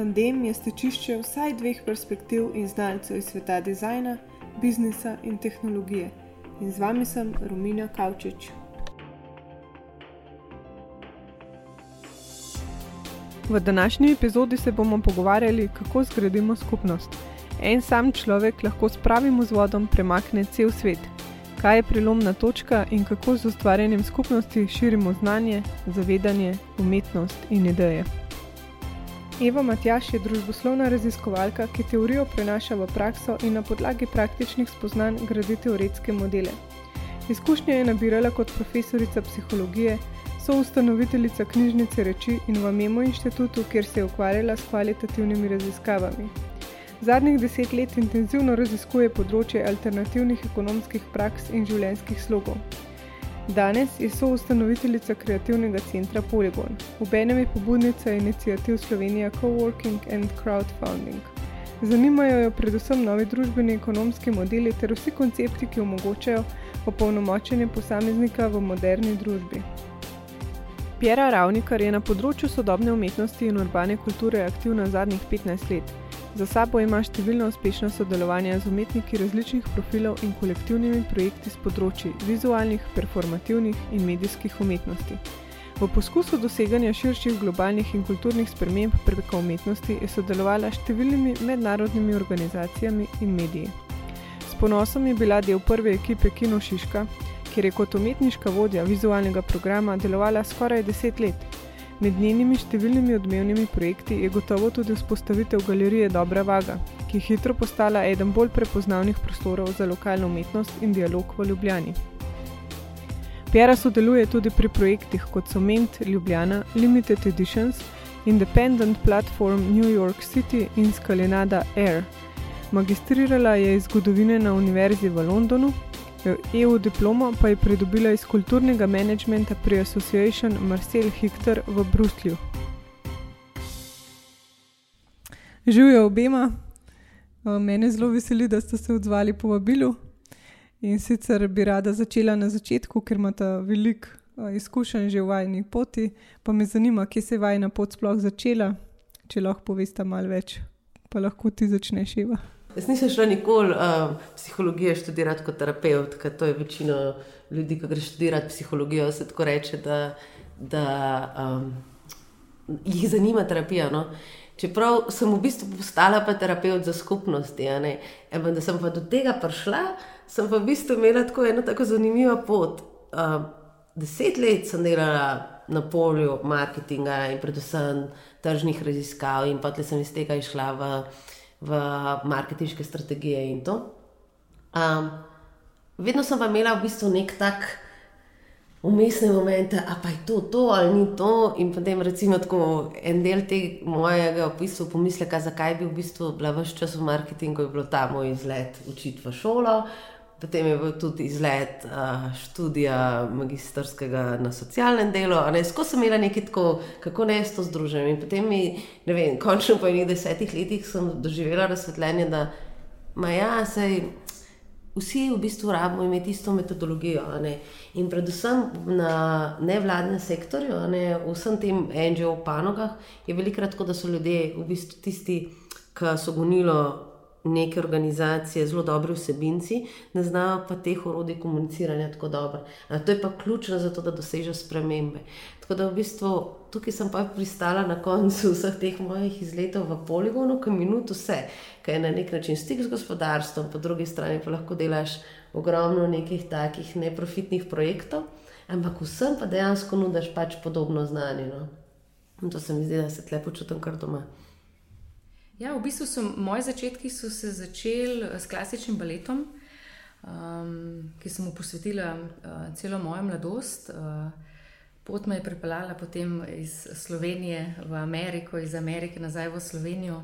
Tandem je stečišče vsaj dveh perspektiv in znalcev iz sveta dizajna, biznisa in tehnologije. In z vami sem Romina Kavčič. V današnji epizodi se bomo pogovarjali, kako zgradimo skupnost. En sam človek lahko s pravim vzvodom premakne cel svet. Kaj je prelomna točka in kako z ustvarjanjem skupnosti širimo znanje, zavedanje, umetnost in ideje. Eva Matjaš je družboslovna raziskovalka, ki teorijo prenaša v prakso in na podlagi praktičnih spoznanj gradi teoretske modele. Izkušnje je nabirala kot profesorica psihologije, so ustanoviteljica knjižnice reči in v Memo inštitutu, kjer se je ukvarjala s kvalitativnimi raziskavami. Zadnjih deset let intenzivno raziskuje področje alternativnih ekonomskih praks in življenjskih slogov. Danes je soustanoviteljica kreativnega centra Polygon, obenem je pobudnica inicijativ Slovenija Coworking and Crowdfunding. Zanimajo jo predvsem novi družbeni ekonomski modeli ter vsi koncepti, ki omogočajo opolnomočenje posameznika v moderni družbi. Pjera Ravnikar je na področju sodobne umetnosti in urbane kulture aktivna zadnjih 15 let. Za sabo ima številna uspešna sodelovanja z umetniki različnih profilov in kolektivnimi projekti z področji vizualnih, performativnih in medijskih umetnosti. V poskusu doseganja širših globalnih in kulturnih sprememb preko umetnosti je sodelovala s številnimi mednarodnimi organizacijami in mediji. S ponosom je bila del prve ekipe Kino Šiška, kjer je kot umetniška vodja vizualnega programa delovala skoraj deset let. Med njenimi številnimi odmevnimi projekti je gotovo tudi vzpostavitev galerije Dobra Vaga, ki je hitro postala eden bolj prepoznavnih prostorov za lokalno umetnost in dialog v Ljubljani. Pjera sodeluje tudi pri projektih kot so Ment Ljubljana, Limited Editions, Independent Platform New York City in Skalinada Air. Magistrirala je iz zgodovine na Univerzi v Londonu, EU diplomo pa je pridobila iz kulturnega menedžmenta pri Association Marcel Hictor v Bruslju. Živijo obema, mene zelo veseli, da ste se odzvali po vabilu. In sicer bi rada začela na začetku, ker imate veliko izkušenj že v vajni poti, pa me zanima, kje se je vajna pot sploh začela. Če lahko poveste malo več, pa lahko ti začneš, Eva. Jaz nisem šla nikoli uh, psihologijo študirati kot terapeut, ker to je večina ljudi, ki gre študirati psihologijo, se tako reče, da, da um, jih zanima terapija. No? Čeprav sem v bistvu postala pa terapeut za skupnosti, Evo, da sem pa do tega prišla, sem pa v bistvu imela tako eno tako zanimivo pot. Uh, deset let sem delala na polju marketinga in predvsem tržnih raziskav, in potem sem iz tega išla v v marketinške strategije in to. Um, vedno sem pa imela v bistvu nek tak umestne momente, a pa je to to ali ni to. In potem recimo tako en del tega mojega opisa, pomisleka, zakaj bi v bistvu bila vse čas v marketingu, je bilo ta moj izlet učiti v šolo. Potem je bil tudi izlet uh, študija magistrskega na socialnem delu, skozi sem imela nekaj tako, kako naj to združim. In potem, mi, ne vem, končno po enih desetih letih sem doživela razsvetljenje, da ja, sej, vsi v bistvu rabimo imeti isto metodologijo. In predvsem na nevladnem sektorju, ne, v vsem tem NGO panogah, je velikrat tako, da so ljudje v bistvu tisti, ki so gonilo neke organizacije zelo dobri vsebinci, ne znajo pa teh orodij komuniciranja tako dobro. To je pa ključno za to, da dosežejo spremembe. Tako da v bistvu tukaj sem pa pristala na koncu vseh teh mojih izletov v poligonu, ki minuto vse, kaj je na nek način stik z gospodarstvom, po drugi strani pa lahko delaš ogromno nekih takih neprofitnih projektov, ampak vsem pa dejansko nudiš pač podobno znanje. No? In to se mi zdi, da se tle počutim kar doma. Ja, v bistvu so moji začetki so se začeli s klasičnim baletom, um, ki sem mu posvetila uh, celo mojo mladost. Uh, pot me je pripeljala potem iz Slovenije v Ameriko, iz Amerike nazaj v Slovenijo.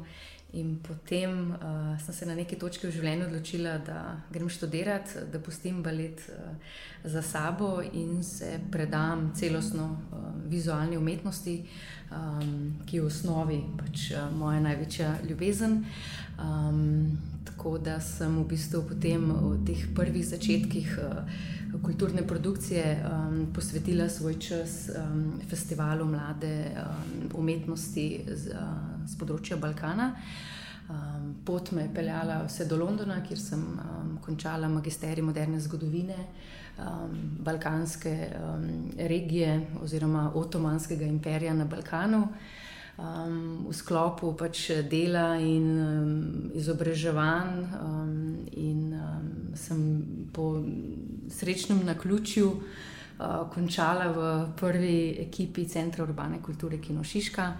In potem uh, sem se na neki točki v življenju odločila, da grem študirati, da pustim balet uh, za sabo in se predam celostno um, vizualne umetnosti, um, ki je v osnovi pač uh, moja največja ljubezen. Um, tako da sem v bistvu potem v teh prvih začetkih. Uh, kulturne produkcije um, posvetila svoj čas um, festivalu mlade um, umetnosti z, uh, z področja Balkana. Um, pot me je peljala vse do Londona, kjer sem um, končala magisterij moderne zgodovine um, balkanske um, regije oziroma otomanskega imperija na Balkanu um, v sklopu pač dela in um, izobraževanj. Um, in um, sem po srečnem naključju uh, končala v prvi ekipi Centra urbane kulture Kino Šiška.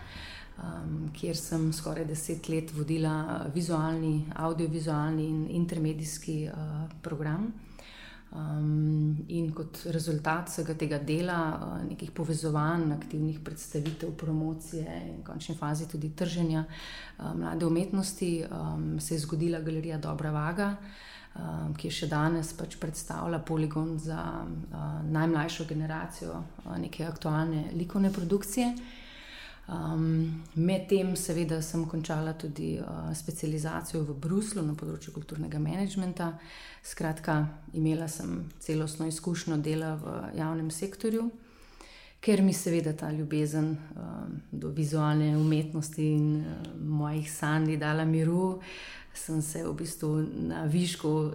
Um, kjer sem skoraj deset let vodila vizualni, audiovizualni in intermedijski uh, program. Um, in kot rezultat vsega tega dela, uh, nekih povezovanj, aktivnih predstavitev, promocije in končni fazi tudi trženja uh, mlade umetnosti, um, se je zgodila galerija Dobra Vaga, um, ki je še danes pač predstavlja poligon za uh, najmlajšo generacijo uh, neke aktualne likovne produkcije. Um, Medtem, seveda, sem končala tudi uh, specializacijo v Bruslu na področju kulturnega menedžmenta. Skratka, imela sem celostno izkušnjo dela v javnem sektorju, ker mi seveda ta ljubezen um, do vizualne umetnosti in uh, mojih sanj dala miru. Sem se v bistvu na višku uh,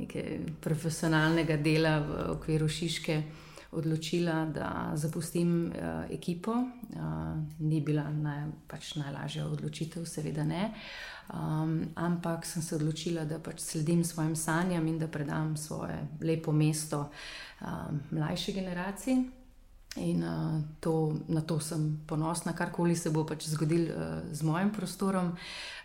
nekega profesionalnega dela v okviru Šiške odločila, da zapustim uh, ekipo. Uh, ni bila naj, pač najlažja odločitev, seveda ne. Um, ampak sem se odločila, da pač sledim svojim sanjam in da predam svoje lepo mesto um, mlajši generaciji. In uh, to, na to sem ponosna, karkoli se bo pač zgodilo uh, z mojim prostorom,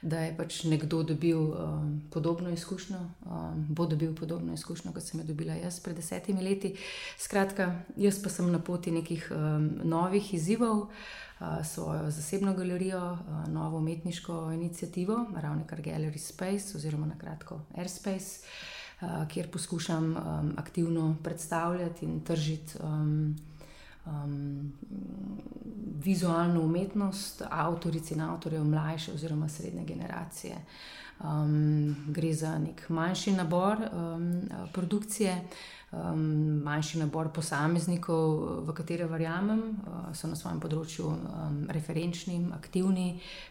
da je pač nekdo dobil uh, podobno izkušnjo, uh, bo dobil podobno izkušnjo, kot sem jo dobila jaz pred desetimi leti. Skratka, jaz pa sem na poti nekih um, novih izzivov, uh, svojo zasebno galerijo, uh, novo umetniško inicijativo, Ravnikar Gallery Space oziroma na kratko Airspace, uh, kjer poskušam um, aktivno predstavljati in tržiti. Um, um, vizualno umetnost, avtorici in avtorjev mlajše oziroma srednje generacije. Um, gre za nek manjši nabor um, produkcije, um, manjši nabor posameznikov, v katere verjamem, uh, so na svojem področju um, referenčni, aktivni,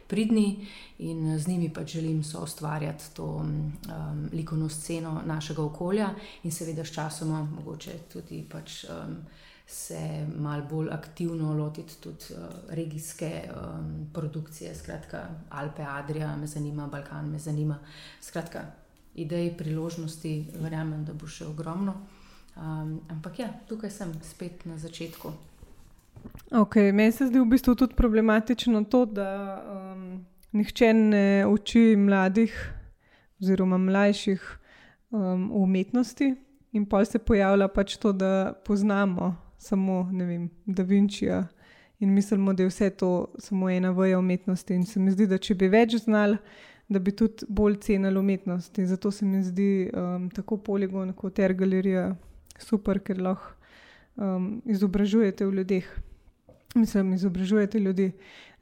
pridni in z njimi pač želim so ustvarjati to um, likovno sceno našega okolja in seveda s časoma mogoče tudi pač. Um, se malo bolj aktivno lotiti tudi uh, regijske um, produkcije, skratka Alpe, Adrija, me zanima, Balkan, me zanima. Skratka, idej, priložnosti, verjamem, da bo še ogromno. Um, ampak ja, tukaj sem spet na začetku. Okay, meni se zdi v bistvu tudi problematično to, da um, nihče ne uči mladih oziroma mlajših um, umetnosti, in pa se pojavlja pač to, da poznamo samo, ne vem, Da Vinčija in mislimo, da je vse to samo ena vrja umetnosti. In se mi zdi, da če bi več znali, da bi tudi bolj cenili umetnost. In zato se mi zdi um, tako poligon kot ter galerija super, ker lahko um, izobražujete v ljudeh. Mislim, izobražujete ljudi.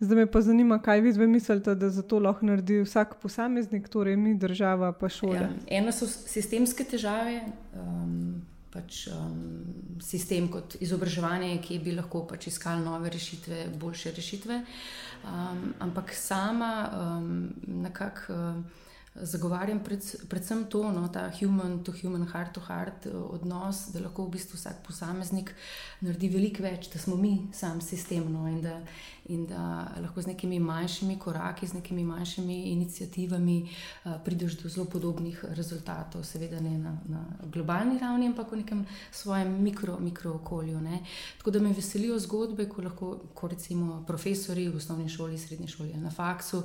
Zdaj me pa zanima, kaj vi zdaj mislite, da za to lahko naredi vsak posameznik, torej mi, država, pa šola. Ja, eno so sistemske težave. Um, pač, um, sistem kot izobraževanje, ki bi lahko pač iskal nove rešitve, boljše rešitve. Um, ampak sama um, nekako. Uh, zagovarjam pred, predvsem to, no, ta human to human, heart to heart eh, odnos, da lahko v bistvu vsak posameznik naredi veliko več, da smo mi sam sistem no, in, da, in da lahko z nekimi manjšimi koraki, z nekimi manjšimi inicijativami uh, prideš do zelo podobnih rezultatov, seveda ne na, na globalni ravni, ampak v nekem svojem mikro, mikro okolju. Ne. Tako da me veselijo zgodbe, ko lahko, ko recimo profesori v osnovni šoli, srednji šoli ali na faksu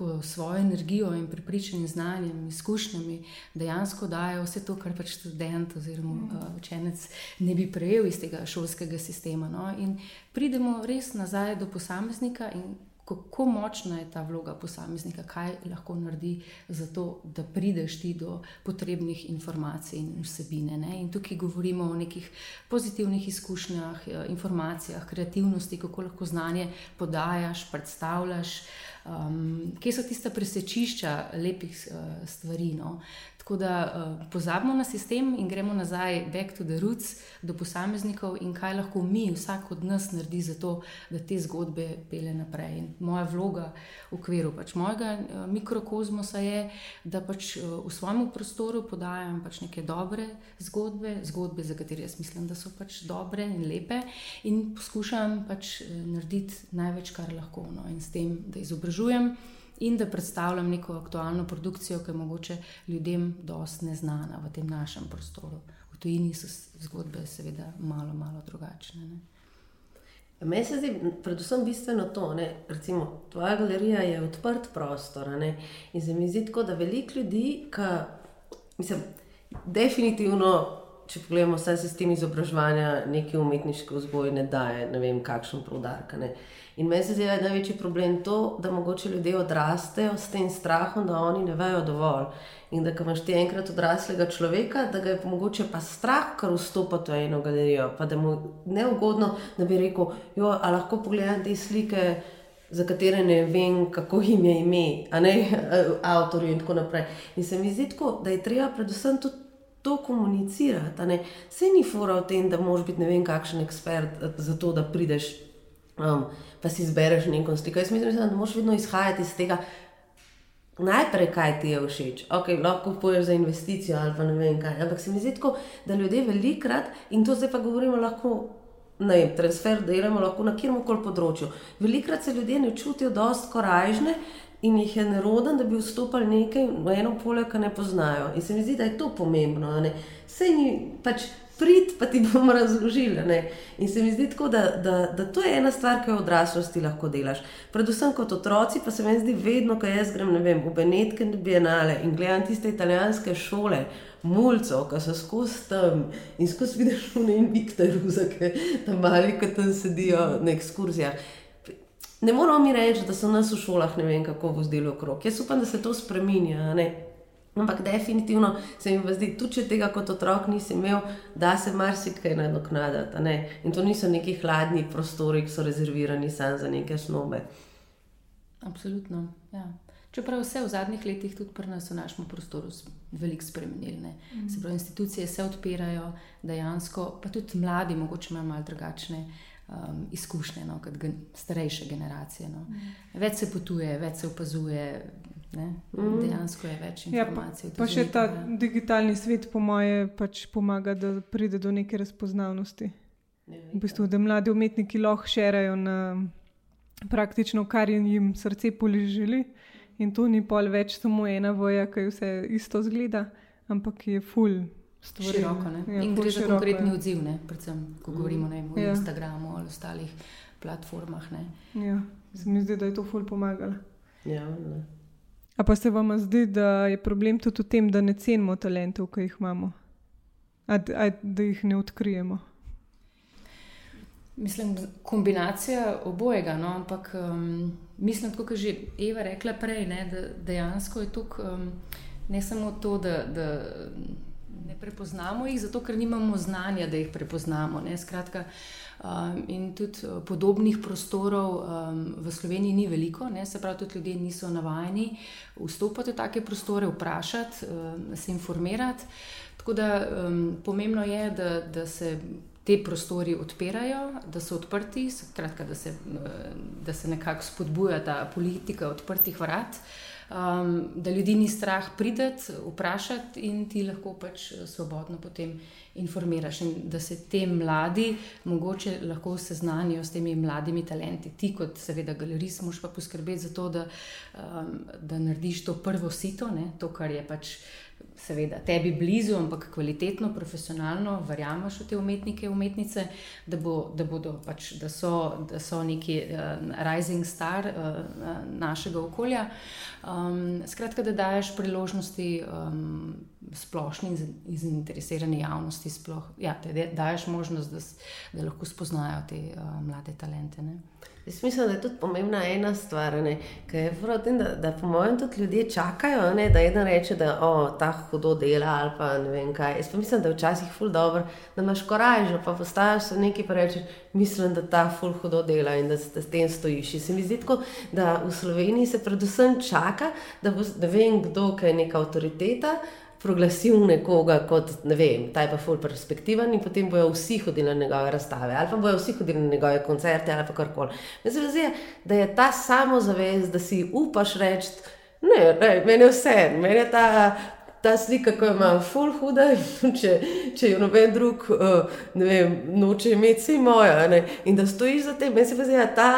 ko svojo energijo in pripričanjem, znanjem, izkušnjami dejansko dajo vse to, kar pač študent oziroma uh, učenec ne bi prejel iz tega šolskega sistema. No? In pridemo res nazaj do posameznika in kako močna je ta vloga posameznika, kaj lahko naredi za to, da prideš ti do potrebnih informacij in vsebine. Ne? In tukaj govorimo o nekih pozitivnih izkušnjah, eh, informacijah, kreativnosti, kako lahko znanje podajaš, predstavljaš. Um, kje so tiste presečišča lepih uh, stvari? No? Tako da uh, pozabimo na sistem in gremo nazaj, back to the roots, do posameznikov in kaj lahko mi, vsak od nas, naredi za to, da te zgodbe pele naprej. In moja vloga v okviru pač mojega uh, mikrokozmosa je, da pač uh, v svojem prostoru podajam pač neke dobre zgodbe, zgodbe, za katere jaz mislim, da so pač dobre in lepe, in poskušam pač uh, narediti največ, kar lahko. No? In s tem, da izobražujem in da predstavljam neko aktualno produkcijo, ki je mogoče ljudem dosti neznana v tem našem prostoru. V tujini so zgodbe, seveda, malo, malo drugačne. Ne? Meni se zdi, predvsem bistveno to, da je tvoja galerija je odprt prostor. Ne? In se mi zdi tako, da veliko ljudi, ki, mislim, definitivno, če pogledamo vse sistem izobraževanja, neki umetniški vzgoj ne daje, ne vem, kakšen proudarek. In meni se zdi, da je največji problem to, da mogoče ljudje odrastejo s tem strahom, da oni ne vejo dovolj. In da, ko imaš ti enkrat odraslega človeka, da ga je mogoče pa strah, kar vstopiti v eno galerijo, pa da mu ne ugodno, da bi rekel, jo, a lahko pogledam te slike. Za katere ne vem, kako jim je ime, a ne avtorji, in tako naprej. In se mi zdi tako, da je treba predvsem tudi to komunicirati. Vse ni fora v tem, da moraš biti ne vem, kakšen ekspert za to, da prideš um, pa si izbereš neko sliko. Jaz mislim, da moraš vedno izhajati iz tega, najprej kaj ti je všeč. Okay, lahko poješ za investicijo ali pa ne vem kaj. Ampak se mi zdi tako, da ljudje velikrat, in to zdaj pa govorimo lahko. Ne, transfer delamo lahko na kjer koli področju. Velikrat se ljudje ne čutijo dosti korajžne in jih je neroden, da bi vstopili nekaj v eno polje, ki ne poznajo. In se mi zdi, da je to pomembno. Vse ni pač prid, pa ti bomo razložili. Ne? In se mi zdi tako, da, da, da to je ena stvar, ki jo odraslosti lahko delaš. Predvsem kot otroci, pa se mi zdi vedno, ko jaz grem vem, v Benetke in Bienale in gledam tiste italijanske šole. Mulco, ki so skozi tam in skozi vidiš v nekem Viktorju, zake tam mali, ki tam sedijo na ekskurzijah. Ne moramo mi reči, da so nas v šolah ne vem kako vzdeli okrog. Jaz upam, da se to spremenja. Ampak definitivno se mi zdi, tudi če tega kot otrok nisi imel, da se marsikaj nadoknadi. In to niso neki hladni prostori, ki so rezervirani samo za neke snobe. Absolutno. Ja. Čeprav vse v zadnjih letih, tudi pri nas v našem prostoru, veliko spremenili. Mm. Se pravi, institucije se odpirajo, dejansko, pa tudi mladi, mogoče imajo malo drugačne um, izkušnje no, kot gen starejše generacije. No. Mm. Več se potuje, več se opazuje, Ne? Mm. Dejansko je več informacij. Ja, pa pa še ta ja. digitalni svet, po moje, pač pomaga, da pride do neke razpoznavnosti. Ne, v bistvu, da mladi umetniki lahko šerajo na praktično, kar jim srce poližili. In to ni pol več samo ena voja, ki vse isto zgleda, ampak je full. Stvari, široko, ja, in gre za konkretni ja. odziv, ne? predvsem, ko govorimo ne, o ja. Instagramu ali ostalih platformah. Ja, se mi zdi, da je to ful pomagalo. Ja, ne. A pa se vam zdi, da je problem tudi v tem, da ne cenimo talentov, ki jih imamo, a, a, da jih ne odkrijemo? Mislim, kombinacija obojega. No? Ampak um, mislim, kot je že Eva rekla prej, ne, da dejansko je tukaj um, ne samo to, da, da ne prepoznamo jih, zato ker nimamo znanja, da jih prepoznamo. Ne? Skratka, Um, in tudi uh, podobnih prostorov um, v Sloveniji ni veliko, ne? se pravi, tudi ljudje niso navajeni vstopiti v take prostore, vprašati, um, se informirati. Tako da um, pomembno je, da, da se te prostori odpirajo, da so odprti, skratka, da, se, uh, da se nekako spodbuja ta politika odprtih vrat. Um, da ljudi ni strah prideti, vprašati, in ti lahko pač svobodno potem informiraš, in da se te mladi mogoče lahko seznanijo s temi mladimi talenti. Ti, kot seveda galerist, moš pa poskrbeti za to, da, um, da narediš to prvo sito, ne? to, kar je pač. Seveda, tebi blizu, ampak kvalitetno, profesionalno, verjameš v te umetnike, umetnice, da, bo, da, bodo, pač, da, so, da so neki uh, rising star uh, našega okolja. Um, skratka, da daješ priložnosti um, splošni in zainteresirani javnosti. Sploh, ja, da daješ možnost, da, da lahko spoznajo te uh, mlade talente. Ne. Jaz mislim, da je tudi pomembna ena stvar, je, tem, da, da po mojem tudi ljudje čakajo, ne, da eden reče, da oh, ta hudo dela ali pa ne vem kaj. Jaz pa mislim, da je včasih ful dobro, da imaš koražo, pa postaviš se nekaj in rečeš, mislim, da ta ful hudo dela in da se s tem stojiš. In se mi zdi tako, da v Sloveniji se predvsem čaka, da bo ne vem kdo, ki je neka avtoriteta proglasil nekoga kot, ne vem, ta je pa full perspektiven in potem bojo vsi hodili na njegove razstave ali pa bojo vsi hodili na njegove koncerte ali pa karkoli. Mislim, da, zdi, da je ta samozavest, da si upaš reči, ne, ne, meni je vse, meni je ta. Ta slika, ko ima full huda, če, če jo noben drug ne vem, noče imeti, si moja. Ne? In da stojiš za tem, meni se zdi, da ta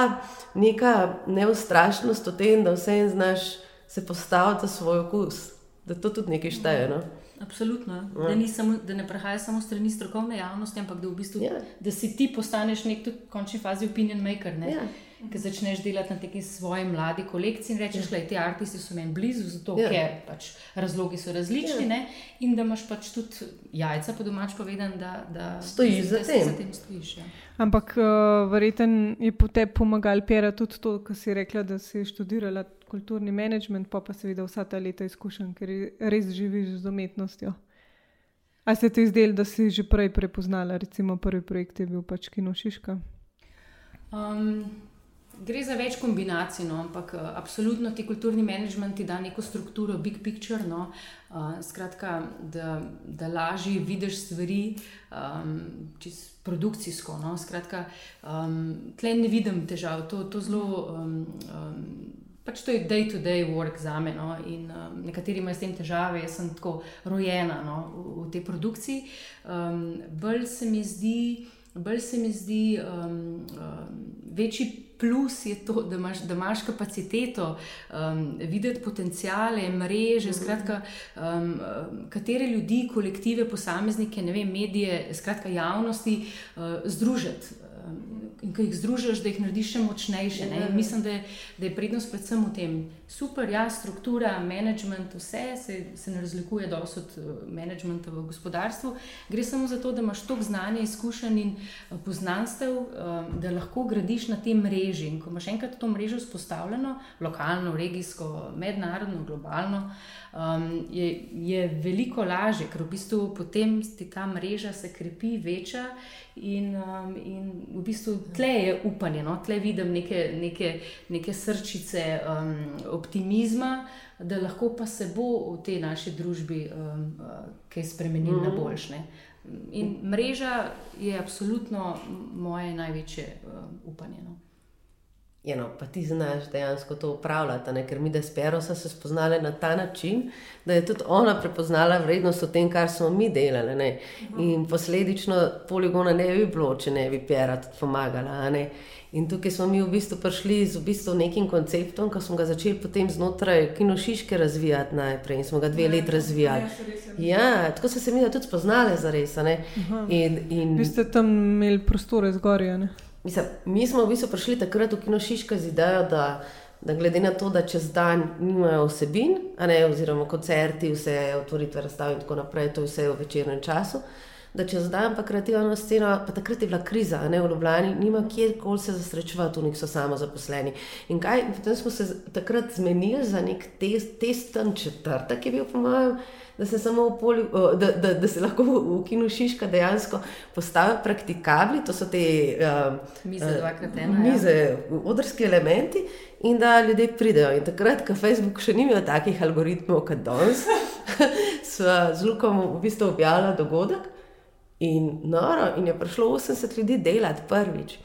neka neustrašnost o tem, da vse en znaš se postaviti za svoj okus da to tudi nekaj šteje. No? Absolutno. Ja. Da, samo, da ne prehaja samo strani strokovne javnosti, ampak da, v bistvu, ja. da si ti postaneš nek tudi v končni fazi opinion maker. Ja. Ki začneš delati na neki svoji mladi kolekciji in rečeš, da ja. ti aristi so meni blizu, zato ja. ker pač razlogi so različni. Ja. In da imaš pač tudi jajca, po domač povedan, da, da stojiš za tem. Za tem stojiš, ja. Ampak uh, verjeten je po tebi pomagal pera tudi to, kar si rekla, da si študirala kulturni management, pa pa seveda vsa ta leta izkušenj, ker res živiš z umetnostjo. A se ti zdelo, da si že prej prepoznala, recimo prvi projekt je bil pač Kino Šiška? Um, gre za več kombinacij, no, ampak uh, absolutno ti kulturni management ti da neko strukturo, big picture. No, uh, skratka, da, da lažje vidiš stvari, um, čez produkcijsko. No, skratka, um, tle ne vidim težav, to, to zelo. Um, um, pač to je day-to-day -day work za me. No? In um, nekateri imajo s tem težave, jaz sem tako rojena no? v, v tej produkciji. Um, bolj se mi zdi, bolj se mi zdi um, um, večji. Plus je to, da imaš, da imaš kapaciteto um, videti potencijale, mreže, -hmm. skratka, um, katere ljudi, kolektive, posameznike, ne vem, medije, skratka, javnosti uh, združiti. Um, in ki jih združiš, da jih narediš še močnejše. Ja. Mislim, da je, da je prednost predvsem v tem. Super, ja, struktura, management, vse se, se ne razlikuje dosti od uh, managementa v gospodarstvu. Gre samo za to, da imaš toliko znanja, izkušenj in uh, poznanstev, da lahko gradiš na tem mreži. In ko imaš enkrat to mrežo vzpostavljeno, lokalno, regijsko, mednarodno, globalno. Je, je veliko lažje, ker v bistvu potem ti ta mreža se krepi, veča in, um, in v bistvu tle je upanje, no? tle vidim neke, neke, neke srčice um, optimizma, da lahko pa se bo v tej naši družbi um, uh, kaj spremenil mm. na mhm. boljše. In mreža je absolutno moje največje uh, upanje. No? Eno, pa ti znaš dejansko to upravljati, ne? ker mi, da spero, so se spoznali na ta način, da je tudi ona prepoznala vrednost v tem, kar smo mi delali. Ne? In posledično poligona ne bi bilo, če ne bi pera tudi pomagala. In tukaj smo mi v bistvu prišli z v bistvu nekim konceptom, ki smo ga začeli potem znotraj kinošiške razvijati najprej in smo ga dve leti razvijali. Ja, tako so se mi tudi spoznali za res. In, in... Vi ste tam imeli prostore zgoraj. Mislim, mi smo v bistvu prišli takrat v Kino Šiška z idejo, da, da glede na to, da čez dan nimajo vsebin, ne, oziroma koncerti, vse otvoritve razstav in tako naprej, to je vse v večernem času, da čez dan pa kreativna scena, pa takrat je bila kriza, ne v Ljubljani, nima kjerkoli se zasrečevati, tu nek so samo zaposleni. In kaj, potem smo se takrat zmenili za nek test, testen četrtek, ki je bil po mojem da se, polju, da, da, da se lahko v kinu Šiška dejansko postavijo praktikabli, to so te uh, mize, uh, ena, mize ja. odrski elementi. In da ljudje pridejo. In takrat, ko Facebook še ni imel takih algoritmov kot danes, so z Lukom v bistvu objavili dogodek in, noro, in je prišlo 80 ljudi delati prvič.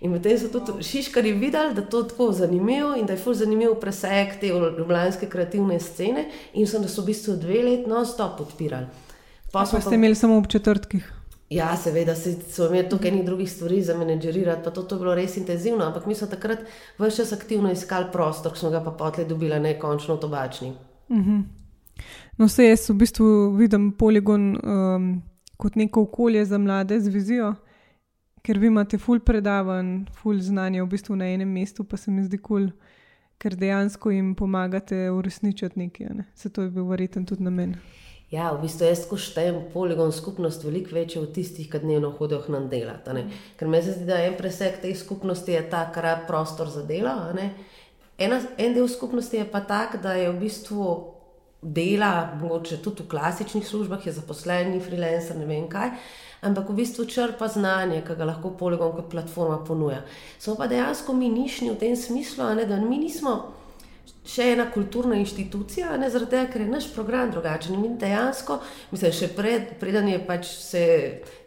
In potem so tudi šiškari videli, da to tako zanimivo in da je fully zanimiv preseg te ljubljanske kreativne scene, in so nas v bistvu dve leti non-stop podpirali. Pa smo pa... imeli samo ob četrtkih. Ja, seveda so imeli tukaj nekaj drugih stvari za menedžerirati, pa to, to je bilo res intenzivno, ampak mi smo takrat vse čas aktivno iskali prostor, ki smo ga pa potli dobili, ne končno tobačni. Uh mhm. -huh. No, se jaz v bistvu vidim poligon um, kot neko okolje za mlade z vizijo ker vi imate ful predavanj, ful znanja v bistvu na enem mestu, pa se mi zdi kul, cool, ker dejansko jim pomagate uresničiti nekaj. Ne? Se to je bil verjeten tudi na meni. Ja, v bistvu jaz štejem poligon skupnost veliko večje od tistih, ki dnevno hodijo k nam delati. Ker me zdi, da en preseg te skupnosti je ta, kar je prostor za delo. Ena, en del skupnosti je pa tak, da je v bistvu dela, mogoče tudi v klasičnih službah, je zaposlen, freelancer, ne vem kaj. Ampak v bistvu črpa znanje, ki ga lahko poligon kot platforma ponuja. Smo pa dejansko mi nišni v tem smislu, ne, da mi nismo še ena kulturna inštitucija, ne zaradi tega, ker je naš program drugačen. Mi dejansko, mislim, še pred, preden je pač se,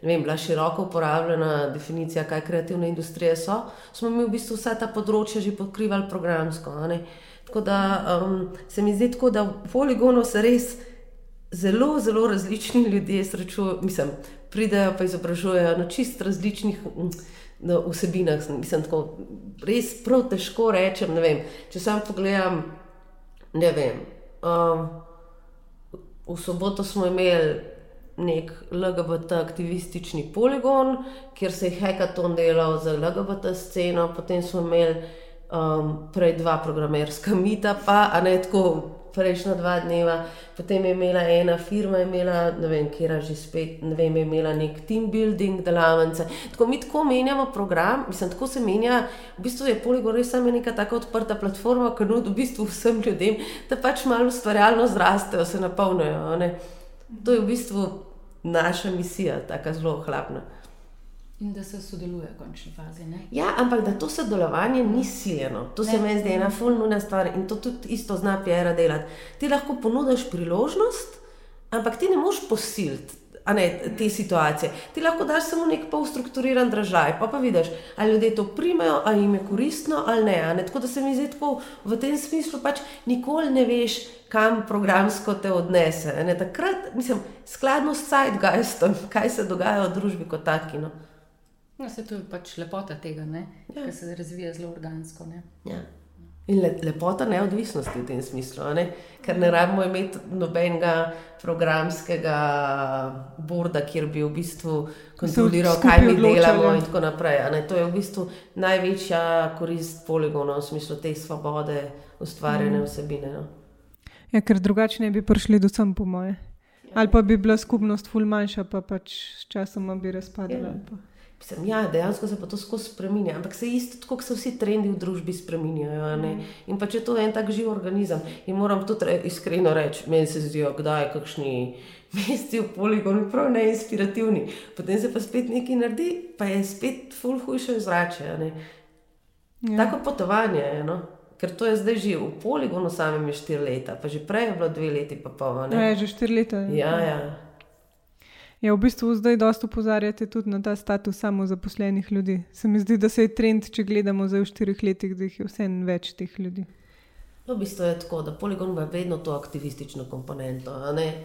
ne vem, bila široko uporabljena definicija, kaj kreativne industrije so, smo mi v bistvu vsa ta področja že pokrivali programsko. Tako da um, se mi zdi tako, da v poligonu se res zelo, zelo različni ljudje srečujejo, mislim, pridejo pa izobražujejo na čist različnih. Na vsebinah. Mislim, tako, res prav težko rečem. Vem, če sam pogledam, ne vem. Um, v soboto smo imeli nek LGBT aktivistični poligon, kjer se je hekaton delal za LGBT sceno, potem smo imeli um, prej dva programerska mita, pa ne tako prejšnja dva dneva, potem je imela ena firma, imela, ne vem, kje je že spet, ne vem, imela nek team building delavnice. Tako mi tako menjamo program, mislim, tako se menja. V bistvu je Polygon res samo neka tako odprta platforma, ki nudi v bistvu vsem ljudem, da pač malo ustvarjalno zrastejo, se napolnijo. To je v bistvu naša misija, tako zelo hlapna. In da se sodeluje v končni fazi. Ne? Ja, ampak da to sodelovanje ni siljeno, to ne. se mi zdi ena fulnuna stvar in to tudi isto zna PR delati. Ti lahko ponudiš priložnost, ampak ti ne moš posiliti. Ne, te situacije. Ti lahko daš samo nek polstrukturiran držaj, pa pa vidiš, ali ljudje to primejo, ali jim je koristno ali ne. ne. Tako da se mi zdi tako v tem smislu, pač nikoli ne veš, kam programsko te odnese. Ne. Takrat, mislim, skladno s sajtgeistom, kaj se dogaja v družbi kot taki. No. No, se to je pač lepota tega, ja. ki se razvija zelo organsko. Ja. In le, lepota neodvisnosti v tem smislu, ne? ker ne rabimo imeti nobenega programskega borda, kjer bi v bistvu kontroliral, kaj mi delamo in tako naprej. To je v bistvu največja korist poligona v smislu te svobode ustvarjene mm. vsebine. No? Ja, ker drugače ne bi prišli do sem, po moje. Ja. Ali pa bi bila skupnost ful manjša, pa pač sčasoma bi razpadla. Ja. Mislim, ja, dejansko se pa to skozi spremenja, ampak se isto, kot se vsi trendi v družbi spremenjajo. Mm. In pa če to je en tak živ organizem, in moram tudi re, iskreno reči, meni se zdijo, kdaj kakšni mesti v poligonu, prav neinspirativni. Potem se pa spet nekaj naredi, pa je spet full hujše zrače. Ja. Tako potovanje je. No? Ker to je zdaj že v poligonu, samem je štiri leta, pa že prej je bilo dve leti, pa pol. Ja, je že štiri leta. Ja, ja. Ja, v bistvu zdaj dosta upozarjate tudi na ta status samozaposlenih ljudi. Se mi zdi, da se je trend, če gledamo zdaj v štirih letih, da jih je vse več teh ljudi. No, v bistvu je tako, da poligon ima vedno to aktivistično komponento.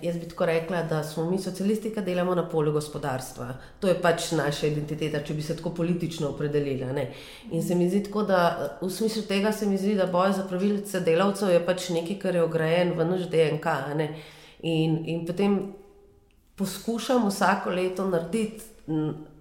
Jaz bi tako rekla, da smo mi socialisti, ki delamo na polju gospodarstva. To je pač naša identiteta, če bi se tako politično opredelili. Ne? In se mi zdi tako, da v smislu tega se mi zdi, da boj za pravice delavcev je pač nekaj, kar je ograjen v naš DNK. In, in potem poskušam vsako leto narediti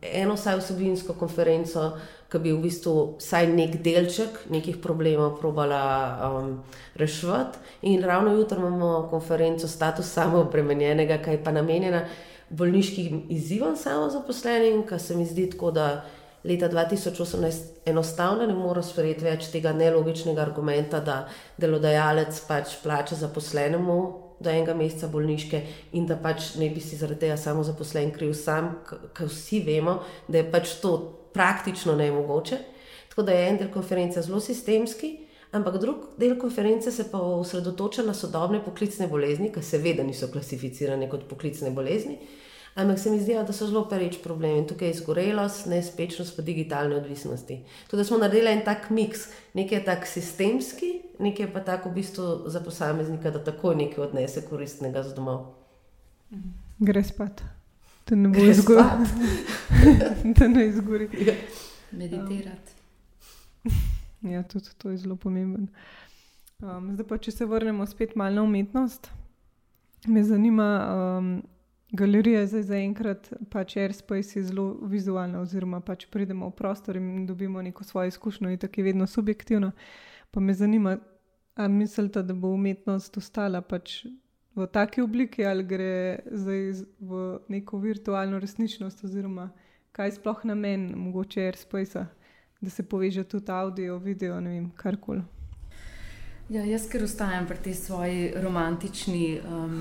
eno vsaj vsebinsko konferenco, ki bi v bistvu vsaj nek delček nekih problemov probala um, rešiti. In ravno jutro imamo konferenco status samoobremenjenega, ki je pa namenjena bolniškim izzivom samozaposlenim, kar se mi zdi tako, da leta 2018 enostavno ne more sprejeti več tega nelogičnega argumenta, da delodajalec pač plača zaposlenemu do enega meseca bolniške in da pač ne bi si zaradi tega samo zaposlen kriv sam, ker vsi vemo, da je pač to praktično nemogoče. Tako da je en del konference zelo sistemski, ampak drug del konference se pa osredotoča na sodobne poklicne bolezni, ki seveda niso klasificirane kot poklicne bolezni. Ampak se mi zdi, da so zelo pereč problem in tukaj je izgorelost, nespečnost, pa digitalne odvisnosti. Tudi da smo naredili en tak miks, nekaj je tak sistemski, nekaj pa tako v bistvu za posameznika, da tako nekaj odnese koristnega z domov. Gre spat, da ne bo izgorel. da ne izgori. Ja. Meditirati. ja, tudi to je zelo pomembno. Um, zdaj pa, če se vrnemo spet malo na umetnost, me zanima. Um, Galerija je zdaj zaenkrat, pač Airspace je zelo vizualna, oziroma pač pridemo v prostor in dobimo neko svojo izkušnjo, in tako je vedno subjektivno. Pa me zanima, ali mislite, da bo umetnost ostala pač v taki obliki ali gre zdaj v neko virtualno resničnost, oziroma kaj sploh namen, mogoče AirSpace, da se poveže tudi audio, video, ne vem, karkoli. Ja, jaz, ker ostajam pri tej svoji romantični, um,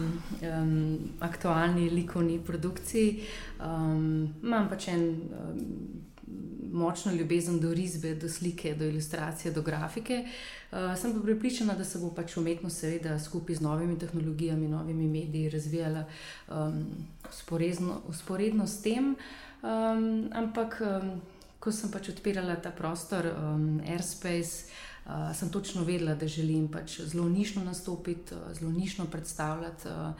um, aktualni likovni produkciji, um, imam pač en um, močno ljubezen do risbe, do slike, do ilustracije, do grafike. Uh, sem pa pripričana, da se bo pač umetnost, seveda, skupaj z novimi tehnologijami, novimi mediji razvijala um, usporedno s tem. Um, ampak, um, ko sem pač odpirala ta prostor, um, Airspace. Uh, sem točno vedela, da želim pač zelo nišno nastopiti, uh, zelo nišno predstavljati uh,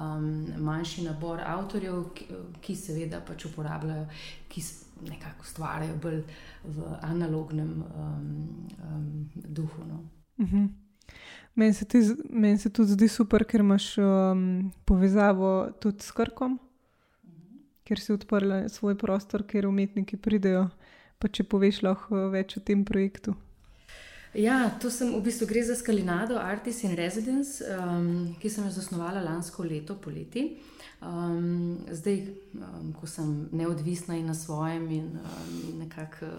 um, manjši nabor avtorjev, ki, ki seveda pač uporabljajo, ki nekako ustvarjajo bolj v analognem um, um, duhu. No. Uh mhm. -huh. Meni se, men se tudi zdi super, ker imaš um, povezavo tudi s Krkom, uh -huh. ker si odprl svoj prostor, kjer umetniki pridejo. Pa če poveš lahko več o tem projektu. Ja, to sem v bistvu gre za Skalinado, Artis in Residence, um, ki sem jo zasnovala lansko leto poleti. Um, zdaj, um, ko sem neodvisna in na svojem, in um, nekako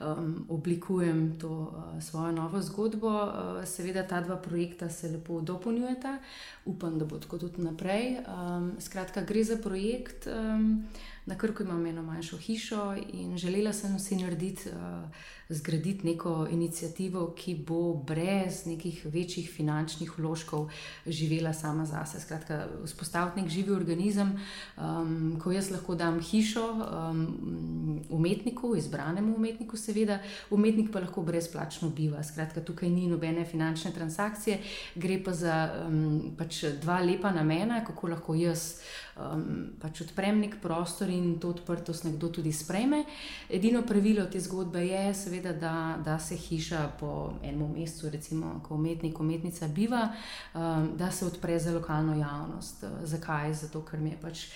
um, oblikujem to uh, svojo novo zgodbo, uh, seveda ta dva projekta se lepo dopolnjujeta, upam, da bo tako tudi naprej. Um, skratka, gre za projekt. Um, Na Krku imam eno manjšo hišo in želela sem si narediti, uh, zgraditi neko inicijativo, ki bo brez nekih večjih finančnih vložkov živela sama zase. Skratka, vzpostaviti nek živi organizem, um, ko jaz lahko dam hišo um, umetniku, izbranemu umetniku, seveda, umetnik pa lahko brezplačno biva. Skratka, tukaj ni nobene finančne transakcije, gre pa za um, pač dva lepa namena, kako lahko jaz um, pač odprem nek prostor in to odprtost nekdo tudi sprejme. Edino pravilo te zgodbe je, seveda, da, da se hiša po enem mesecu, recimo, ko umetnik, umetnica biva, um, da se odpre za lokalno javnost. Zakaj? Zato, ker mi je pač,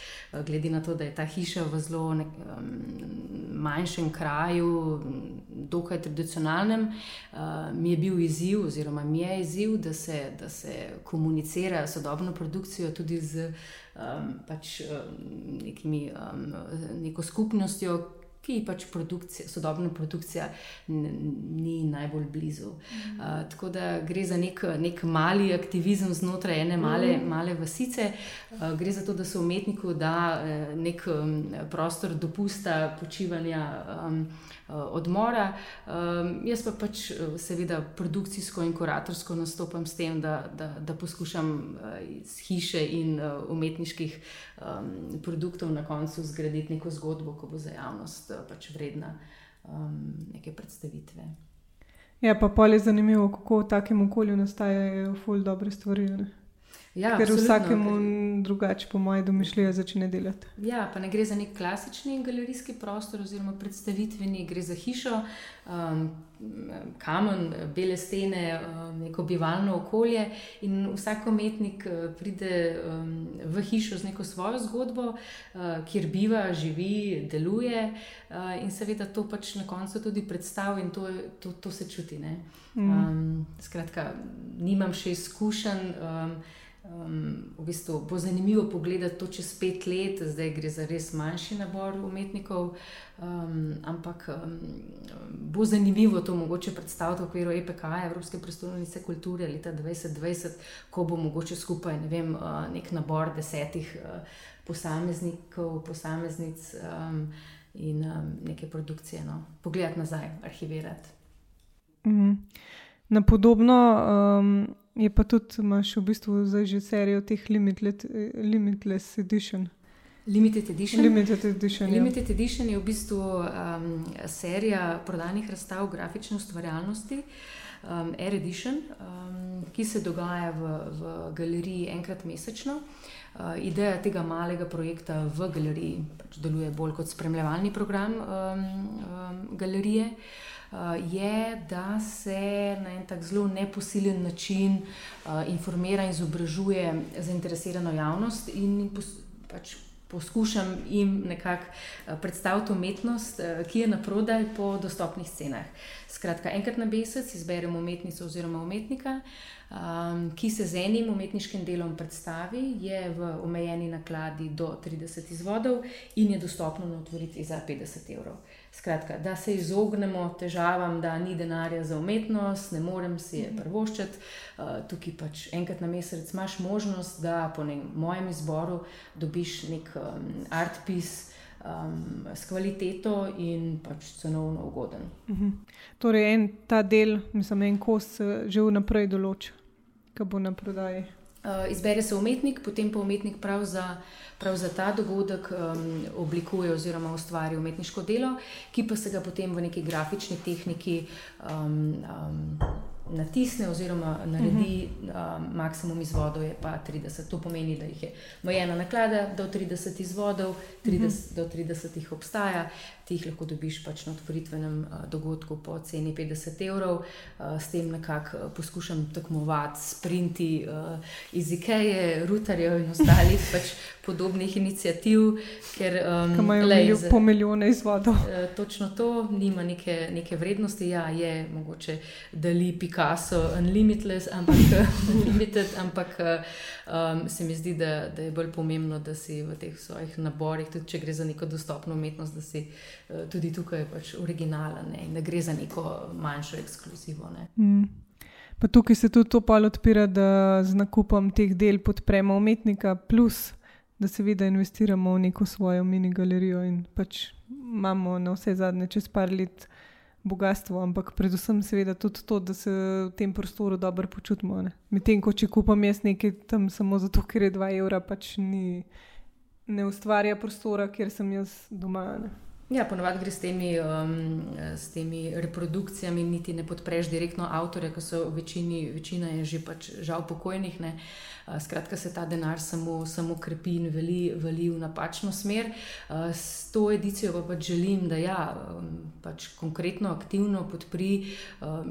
glede na to, da je ta hiša v zelo nek, um, manjšem kraju, dokaj tradicionalnem, uh, mi je bil izziv, oziroma mi je izziv, da se, da se komunicira sodobno produkcijo tudi z um, pač, um, nekimi, um, neko skupnostjo, ki pač produkcija, sodobna produkcija ni najbolj blizu. Mm. Uh, tako da gre za nek, nek mali aktivizem znotraj ene male, mm. male vasice, uh, gre za to, da se umetniku da uh, nek um, prostor dopusta, počivanja. Um, odmora. Um, jaz pa pač, eh, seveda, produkcijsko in kuratorsko nastopam s tem, da, da, da poskušam uh, iz hiše in umetniških um, produktov na koncu zgraditi neko zgodbo, ki bo za javnost pač vredna neke predstavitve. Ja, pa pa je zanimivo, kako v takem okolju nastajajo ful dobre stvari. Ne? Ja, Ker vsakemu drugače, po mojem, domišljijo začne delati. Ja, pa ne gre za nek klasični galerijski prostor, oziroma predstavitveni, gre za hišo, um, kamen, bele stene, um, neko bivalno okolje. In vsak umetnik uh, pride um, v hišo z neko svojo zgodbo, uh, kjer biva, živi, deluje uh, in seveda to pač na koncu tudi predstavlja in to, to, to se čuti. Mm. Um, skratka, nimam še izkušenj. Um, Um, v bistvu bo zanimivo pogledati to čez pet let, zdaj gre za res manjši nabor umetnikov, um, ampak um, bo zanimivo to mogoče predstaviti v okviru EPK, Evropske prestolnice kulture leta 2020, ko bo mogoče skupaj ne vem, uh, nek nabor desetih uh, posameznikov, posameznic um, in um, neke produkcije. No. Pogledati nazaj, arhivirati. Mm. Na podobno. Um... Je pa tudi, imaš v bistvu zdaj že serijo teh limitless, limitless edition. Limited edition. Limited edition, ja. Limited ja. edition je v bistvu um, serija prodanih razstav grafične ustvarjalnosti, um, Air Edition, um, ki se dogaja v, v galeriji enkrat mesečno. Uh, ideja tega malega projekta v galeriji pač deluje bolj kot spremljevalni program um, um, galerije. Uh, je, da se na en tak zelo neposilen način uh, informira in izobražuje zainteresirano javnost in pač poskušam jim nekako uh, predstaviti umetnost, ki je na prodaj po dostopnih cenah. Skratka, enkrat na mesec izberemo umetnico oziroma umetnika. um, ki se z enim umetniškim delom predstavi, je v omejeni nakladi do 30 izvodov in je dostopno na otvoritvi za 50 evrov. Skratka, da se izognemo težavam, da ni denarja za umetnost, ne morem si je prvoščiti. Uh, tukaj pač enkrat na mesec imaš možnost, da po ne, mojem izboru dobiš nek um, art piece um, s kvaliteto in pač cenovno ugoden. Uh mhm. -huh. Torej, en ta del, mislim, en kos že vnaprej določa, kaj bo na prodaji. Uh, izbere se umetnik, potem pa umetnik prav za, prav za ta dogodek um, oblikuje oziroma ustvari umetniško delo, ki pa se ga potem v neki grafični tehniki um, um, natisne oziroma naredi uh -huh. um, maksimum izvodov, je pa 30. To pomeni, da jih je mojena naklada do 30 izvodov, 30, uh -huh. do 30 jih obstaja, ti jih lahko dobiš pač na otvoritvenem uh, dogodku po ceni 50 evrov. Uh, s tem nekako uh, poskušam tekmovati, sprinti uh, iz Ikeje, Rutarjev in ostalih pač podobnih inicijativ. Ker um, imajo lej, po milijone izvodov. Točno to, nima neke, neke vrednosti, ja, je mogoče deli Picasso, unlimited, ampak, unlimited, ampak um, se mi zdi, da, da je bolj pomembno, da si v teh svojih naborih, tudi če gre za neko dostopno umetnost, da si tudi tukaj pač originalen ne, in da gre za neko manjšo ekskluzivo. Mm. Pa tukaj se tudi to pol odpira, da z nakupom teh del podpremo umetnika, plus da seveda investiramo v neko svojo mini galerijo in pač imamo na vse zadnje čez par let bogatstvo, ampak predvsem seveda tudi to, da se v tem prostoru dobro počutimo. Medtem ko če kupam jaz nekaj tam samo zato, ker je 2 evra, pač ni, ne ustvarja prostora, kjer sem jaz doma. Ne? Ja, ponovadi gre s temi, um, s temi reprodukcijami, niti ne podpreš direktno avtorja, ki so v večini, večina je že pač žal pokojnih. Ne? Skratka, se ta denar samo, samo krepi in veli, veli v napačno smer. S to edicijo pa pač želim, da ja, pač konkretno, aktivno podpri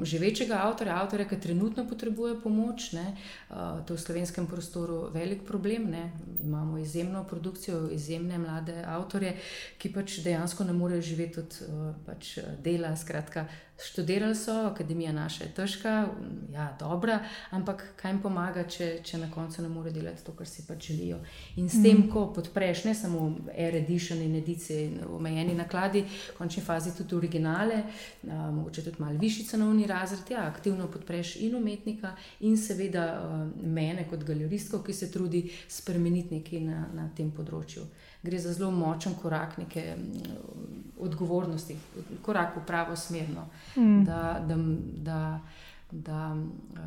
že večjega avtorja, avtorja, ki trenutno potrebuje pomoč. Ne. To je v slovenskem prostoru velik problem. Ne. Imamo izjemno produkcijo, izjemne mlade avtorje, ki pač dejansko ne morejo živeti od pač dela. Skratka, Študirali so, akademija naša je težka, ja, dobra, ampak kaj jim pomaga, če, če na koncu ne morejo delati to, kar si pač želijo. In s tem, mm. ko podpreš ne samo e-edition in edicije in omejeni nakladi, v končni fazi tudi originale, a, mogoče tudi malo višji cenovni razred, ja, aktivno podpreš in umetnika, in seveda a, mene kot galeristko, ki se trudi spremeniti nekaj na, na tem področju gre za zelo močen korak neke odgovornosti, korak v pravo smer. No. Mm. Da, da, da, da uh,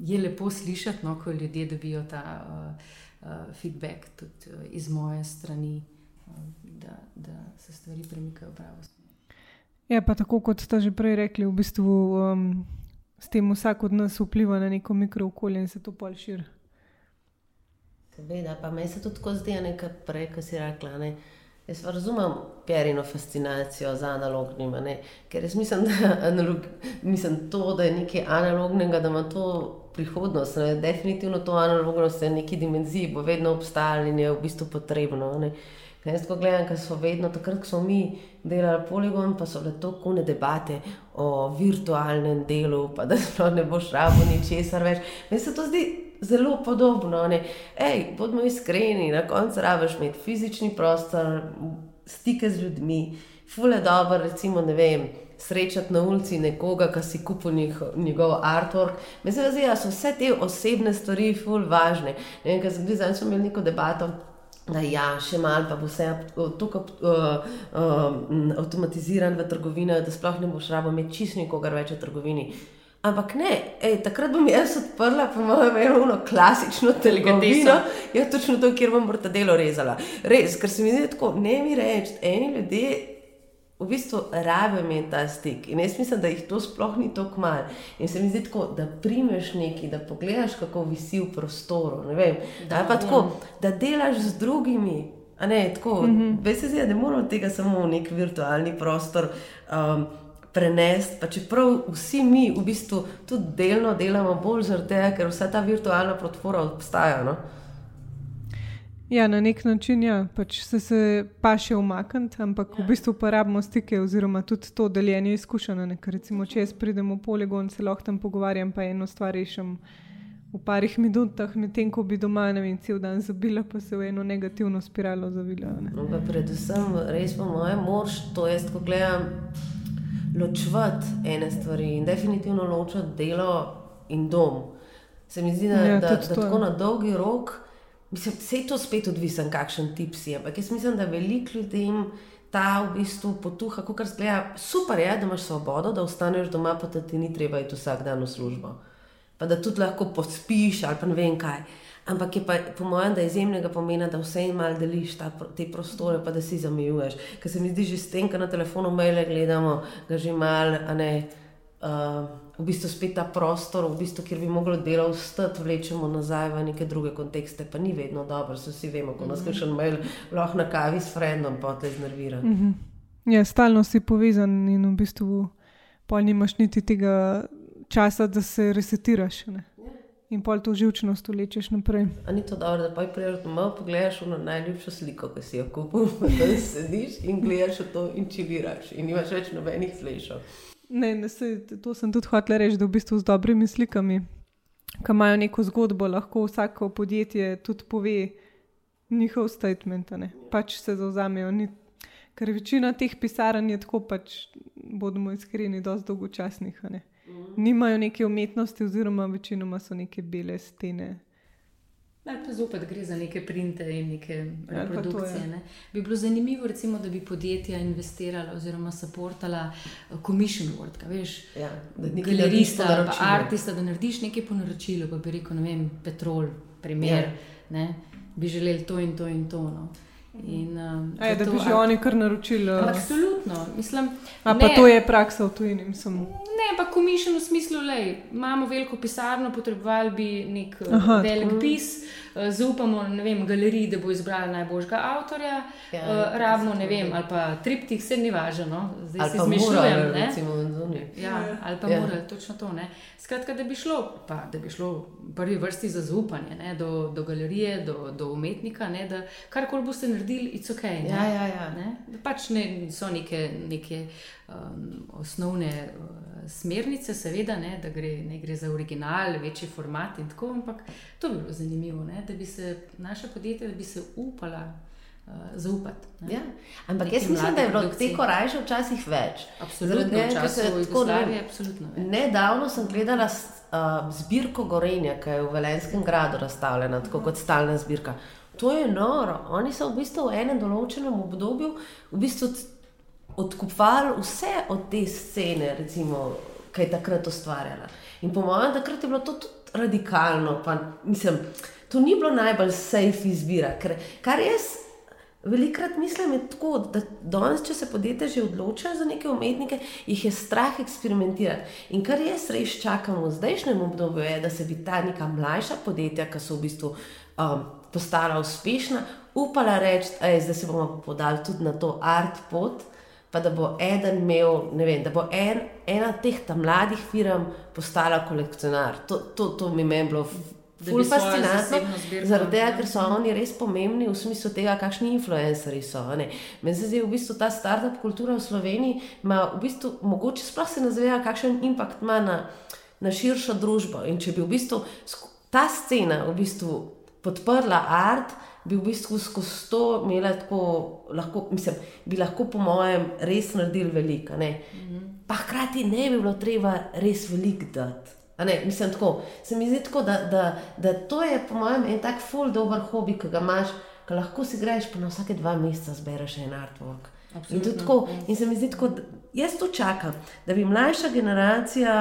je lepo slišati, no, ko ljudje dobijo ta uh, uh, feedback tudi uh, iz moje strani, uh, da, da se stvari premikajo v pravo smer. Ja, pa tako kot ste že prej rekli, v bistvu um, s tem vsak od nas vpliva na neko mikrookolje in se to pol širi. Seveda, pa meni se tudi tako zdi, nekaj prej, ki si rekla. Ne? Jaz razumem perino fascinacijo za analognim, ne? ker jaz mislim, da, analog, mislim to, da je nekaj analognega, da ima to prihodnost. Ne? Definitivno to analognost je v neki dimenziji, bo vedno obstajalo in je v bistvu potrebno. Ne? Jaz tako gledam, ker smo vedno takrat, ko smo mi delali poligon, pa so bile to kone debate o virtualnem delu, pa da sploh ne boš rabo ničesar več. Meni se to zdi zelo podobno. Ej, bodimo iskreni, na koncu rabiš imeti fizični prostor, stike z ljudmi, fule dobro, recimo, ne vem. Srečati na ulici nekoga, ki si kupil njegov artwork. Mislim, da so vse te osebne stvari ful važne. Ne vem, kaj se zgodi, zdaj smo imeli neko debato, da ja, še malo pa bo vse tako uh, uh, avtomatiziran v trgovini, da sploh ne boš rabo imeti čist nikogar več v trgovini. Ampak ne, ej, takrat bom jaz odprla, po mojem, eno klasično televizijo, ja, točno to, kjer bom ta delo rezala. Res, ker se mi zdi tako, ne mi reči, eni ljudje v bistvu rabijo imeti ta stik. In jaz mislim, da jih to sploh ni tako malo. In se mi zdi tako, da primeš nekaj, da pogledaš, kako visi v prostoru. Vem, da, tako, ja. da delaš z drugimi. Ne, tako, mm -hmm. Veš, da ne moramo tega samo v nek virtualni prostor. Um, prenesti. Pa čeprav vsi mi v bistvu tudi delno delamo bolj zaradi tega, ker vsa ta virtualna platforma obstaja. No? Ja, na nek način ja, pač se, se pa še umakniti, ampak ja. v bistvu uporabimo stike oziroma tudi to deljenje izkušenj. Recimo, če jaz pridem v poligon, se lahko tam pogovarjam, pa eno stvar rešim v parih minutah, medtem ko bi doma ne vem, cel dan zabila, pa se v eno negativno spiralo zavila. No, predvsem, res po mojem, mož to jaz, ko gledam, ločvati ene stvari in definitivno ločati delo in dom. Se mi zdi, da, ja, da, da tako na dolgi rok. Mislim, vse je to spet odvisen, kakšen tip si. Ampak jaz mislim, da veliko ljudem ta v bistvu potuha, kot kar zgleda. Super je, da imaš svobodo, da ostaneš doma, pa da ti ni treba iti vsak dan v službo. Pa da tudi lahko pospiš ali pa ne vem kaj. Ampak je pa po mojem, da je izjemnega pomena, da vse malo deliš ta, te prostore, pa da si zamejuješ. Ker se mi zdi že s tem, kar na telefonu maile gledamo, da že malo, a ne. Uh, v bistvu spet ta prostor, v bistvu, kjer bi moglo delo vstati, vlečemo nazaj v neke druge kontekste, pa ni vedno dobro, se vsi vemo, ko nas mhm. kakšen mail lahko na kavi s frendom pote znervira. Mm -hmm. Ja, stalno si povezan in v bistvu pa nimaš niti tega časa, da se resetiraš. Ne? In pol to živčnost vlečeš naprej. A ni to dobro, da pa prej malo pogledaš na najljubšo sliko, ki si jo kupil, da sediš in gledaš to in čiviraš in nimaš več nobenih flešov. Ne, ne se, to sem tudi hotel reči, da v bistvu z dobrimi slikami, ki imajo neko zgodbo, lahko vsako podjetje tudi pove njihov statement. Ne. Pač se zauzamejo. Ni, ker večina teh pisarn je tako, pač bodimo iskreni, dosti dolgočasnih. Ne. Nimajo neke umetnosti, oziroma večinoma so neke bele stene. Ali pa zopet gre za neke printe in neke reprodukcije. Ne? Bi bilo zanimivo, recimo, da bi podjetja investirala oziroma supportala uh, commission work, veš, ja, galerista ali artista, da narediš nekaj po naročilu, pa bi rekel, ne vem, petrol, primer, ja. bi želeli to in to in to. No? In, um, Aj, da bi že oni kar naročili. Uh, absolutno. Mislim, A pa ne, to je praksa v tujini. Mislim. Ne, pa komišljen v smislu, da imamo veliko pisarno, potrebovali bi nek Aha, velik tako. pis. Zaupamo vem, galeriji, da bo izbrala najboljšega avtorja, ja, uh, rabimo ne vem, ali pa triptih, vse ni važno, zdaj si izmišljujem. Ja, ali pa ja. mora, točno to. Ne? Skratka, da bi šlo, pa, da bi šlo v prvi vrsti za zaupanje ne? do, do galerije, do, do umetnika, ne? da karkoli boste naredili, it's ok. Ne? Ja, ja, ja. Ne? Da pač ne, so neke. neke um, osnovne uh, smernice, seveda, ne, da gre, ne gre za original, večji format in tako, ampak to bi bilo zanimivo, ne, da bi se naša podjetja, da bi se upala. Uh, zaupati. Ja. Ampak jaz mislim, da je bilo te korajše včasih več. Absolutno, ne, tako, ne, nedavno sem gledala uh, zbirko Gorenja, ki je v Velenskem gradu razstavljena, tako kot stalna zbirka. To je noro. Oni so v bistvu v enem določenem obdobju v bistvu odkupovali vse od te scene, recimo, ki je takrat ustvarjala. In po mojem, takrat je bilo to tudi radikalno. Pa, mislim, to ni bilo najbolj safe izbira. Ker, kar jaz velikrat mislim, je tako, da danes, če se podjetje že odloča za neke umetnike, jih je strah eksperimentirati. In kar jaz res čakam v zdajšnjem obdobju, je, da se bi ta neka mlajša podjetja, ki so v bistvu um, postala uspešna, upala reči, da se bomo podali tudi na to art pot pa da bo eden imel, ne vem, da bo en, ena teh mladih firm postala kolekcionar. To, to, to mi je bilo zelo fascinantno, zaradi tega, ker so oni res pomembni v smislu tega, kakšni influencerji so. Meni se zdi, v bistvu ta startup kultura v Sloveniji ima, v bistvu, mogoče sploh se ne zaveda, kakšen impact ima na, na širšo družbo. In če bi v bistvu ta scena v bistvu podprla art, bi v bistvu skozi to imela tako, lahko, mislim, bi lahko, po mojem, res naredili veliko. Mm -hmm. Pa hkrati ne bi bilo treba res veliko dati. Ne, mislim, tako, se mi zdi tako, da, da, da to je, po mojem, en tak full dober hobi, ki ga imaš, ki lahko si greš, pa na vsake dva meseca zbereš en artwork. In, tako, in se mi zdi tako, jaz to čakam, da bi mlajša generacija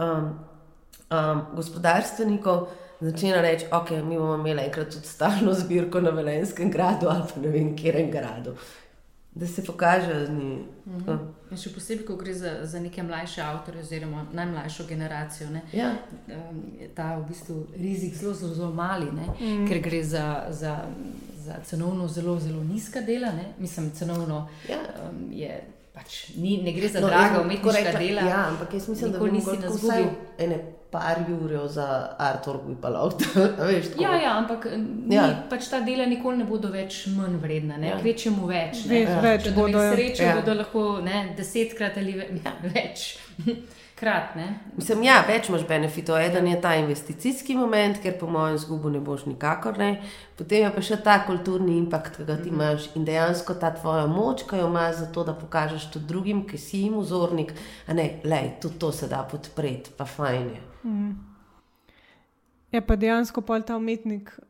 um, um, gospodarstvenikov začela reči, ok, mi bomo imeli enkrat tudi stalno zbirko na Velenskem gradu ali pa ne vem, kjerem gradu. Da se pokaže z njim. Mm -hmm. Še posebej, ko gre za, za neke mlajše avtorje, oziroma najmlajšo generacijo. Ja. Um, je ta v bistvu rizik zelo, zelo, zelo mali, mm -hmm. ker gre za, za, za cenovno zelo, zelo nizka dela. Ne? Mislim, cenovno ja. um, je. Pač ni, ne gre za no, draga umetniška rekla, dela. Ja, ampak jaz mislim, da nisi na zgubi par ur za Artur, bi pa lahko. veš, ja, ja, ampak ni, ja. pač ta dela nikoli ne bodo več manj vredna, ja. kvečemu več. Več, ja. več bodo. Srečo ja. bodo lahko ne, desetkrat ali ja. več. Krat, Mislim, ja, več imaš benefitov. Eden je ta investicijski moment, ker po mojem zgubu ne boš nikakor. Ne. Potem je pa še ta kulturni impakt, ki ga ti mm -hmm. imaš in dejansko ta tvoja moč, ki jo imaš za to, da pokažeš tudi drugim, ki si jim vzornik. Ne, lej, tudi to se da podpreti, pa fajn je. Mm. Je pa dejansko pa ta umetnik.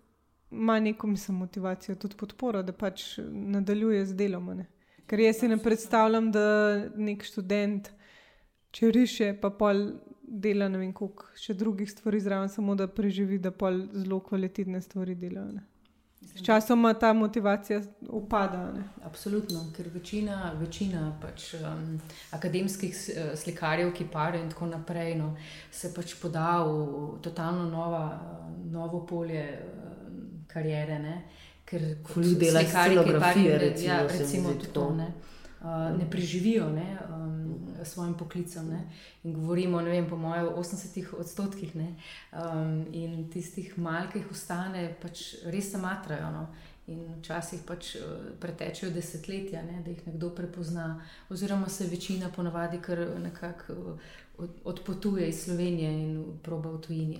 Ma neko mislim, motivacijo, tudi podporo, da pač nadaljuje z delom. Ne? Ker jaz si ne predstavljam, da nek študent, če riše, pa pol dela ne vem, koliko še drugih stvari zraven, samo da preživi, da pol zelo kvalitetne stvari dela. Sčasoma ta motivacija upada. Ne? Absolutno, ker večina, večina pač, um, akademskih eh, slikarjev, ki parijo in tako naprej, no, se pač poda v totalno nova, novo polje um, karijere. Ne? Ker ljudje delajo scenografije, recimo, ja, recimo to. to ne? Uh, ne preživijo ne, um, svojim poklicem. Ne. In govorimo, ne vem, po mojem, o 80 odstotkih. Um, in tistih malkih ostane, pač res se matrajo. No. In včasih pač uh, pretečejo desetletja, ne, da jih nekdo prepozna, oziroma se večina ponavadi kar nekako uh, odpotuje iz Slovenije in proba v tujini.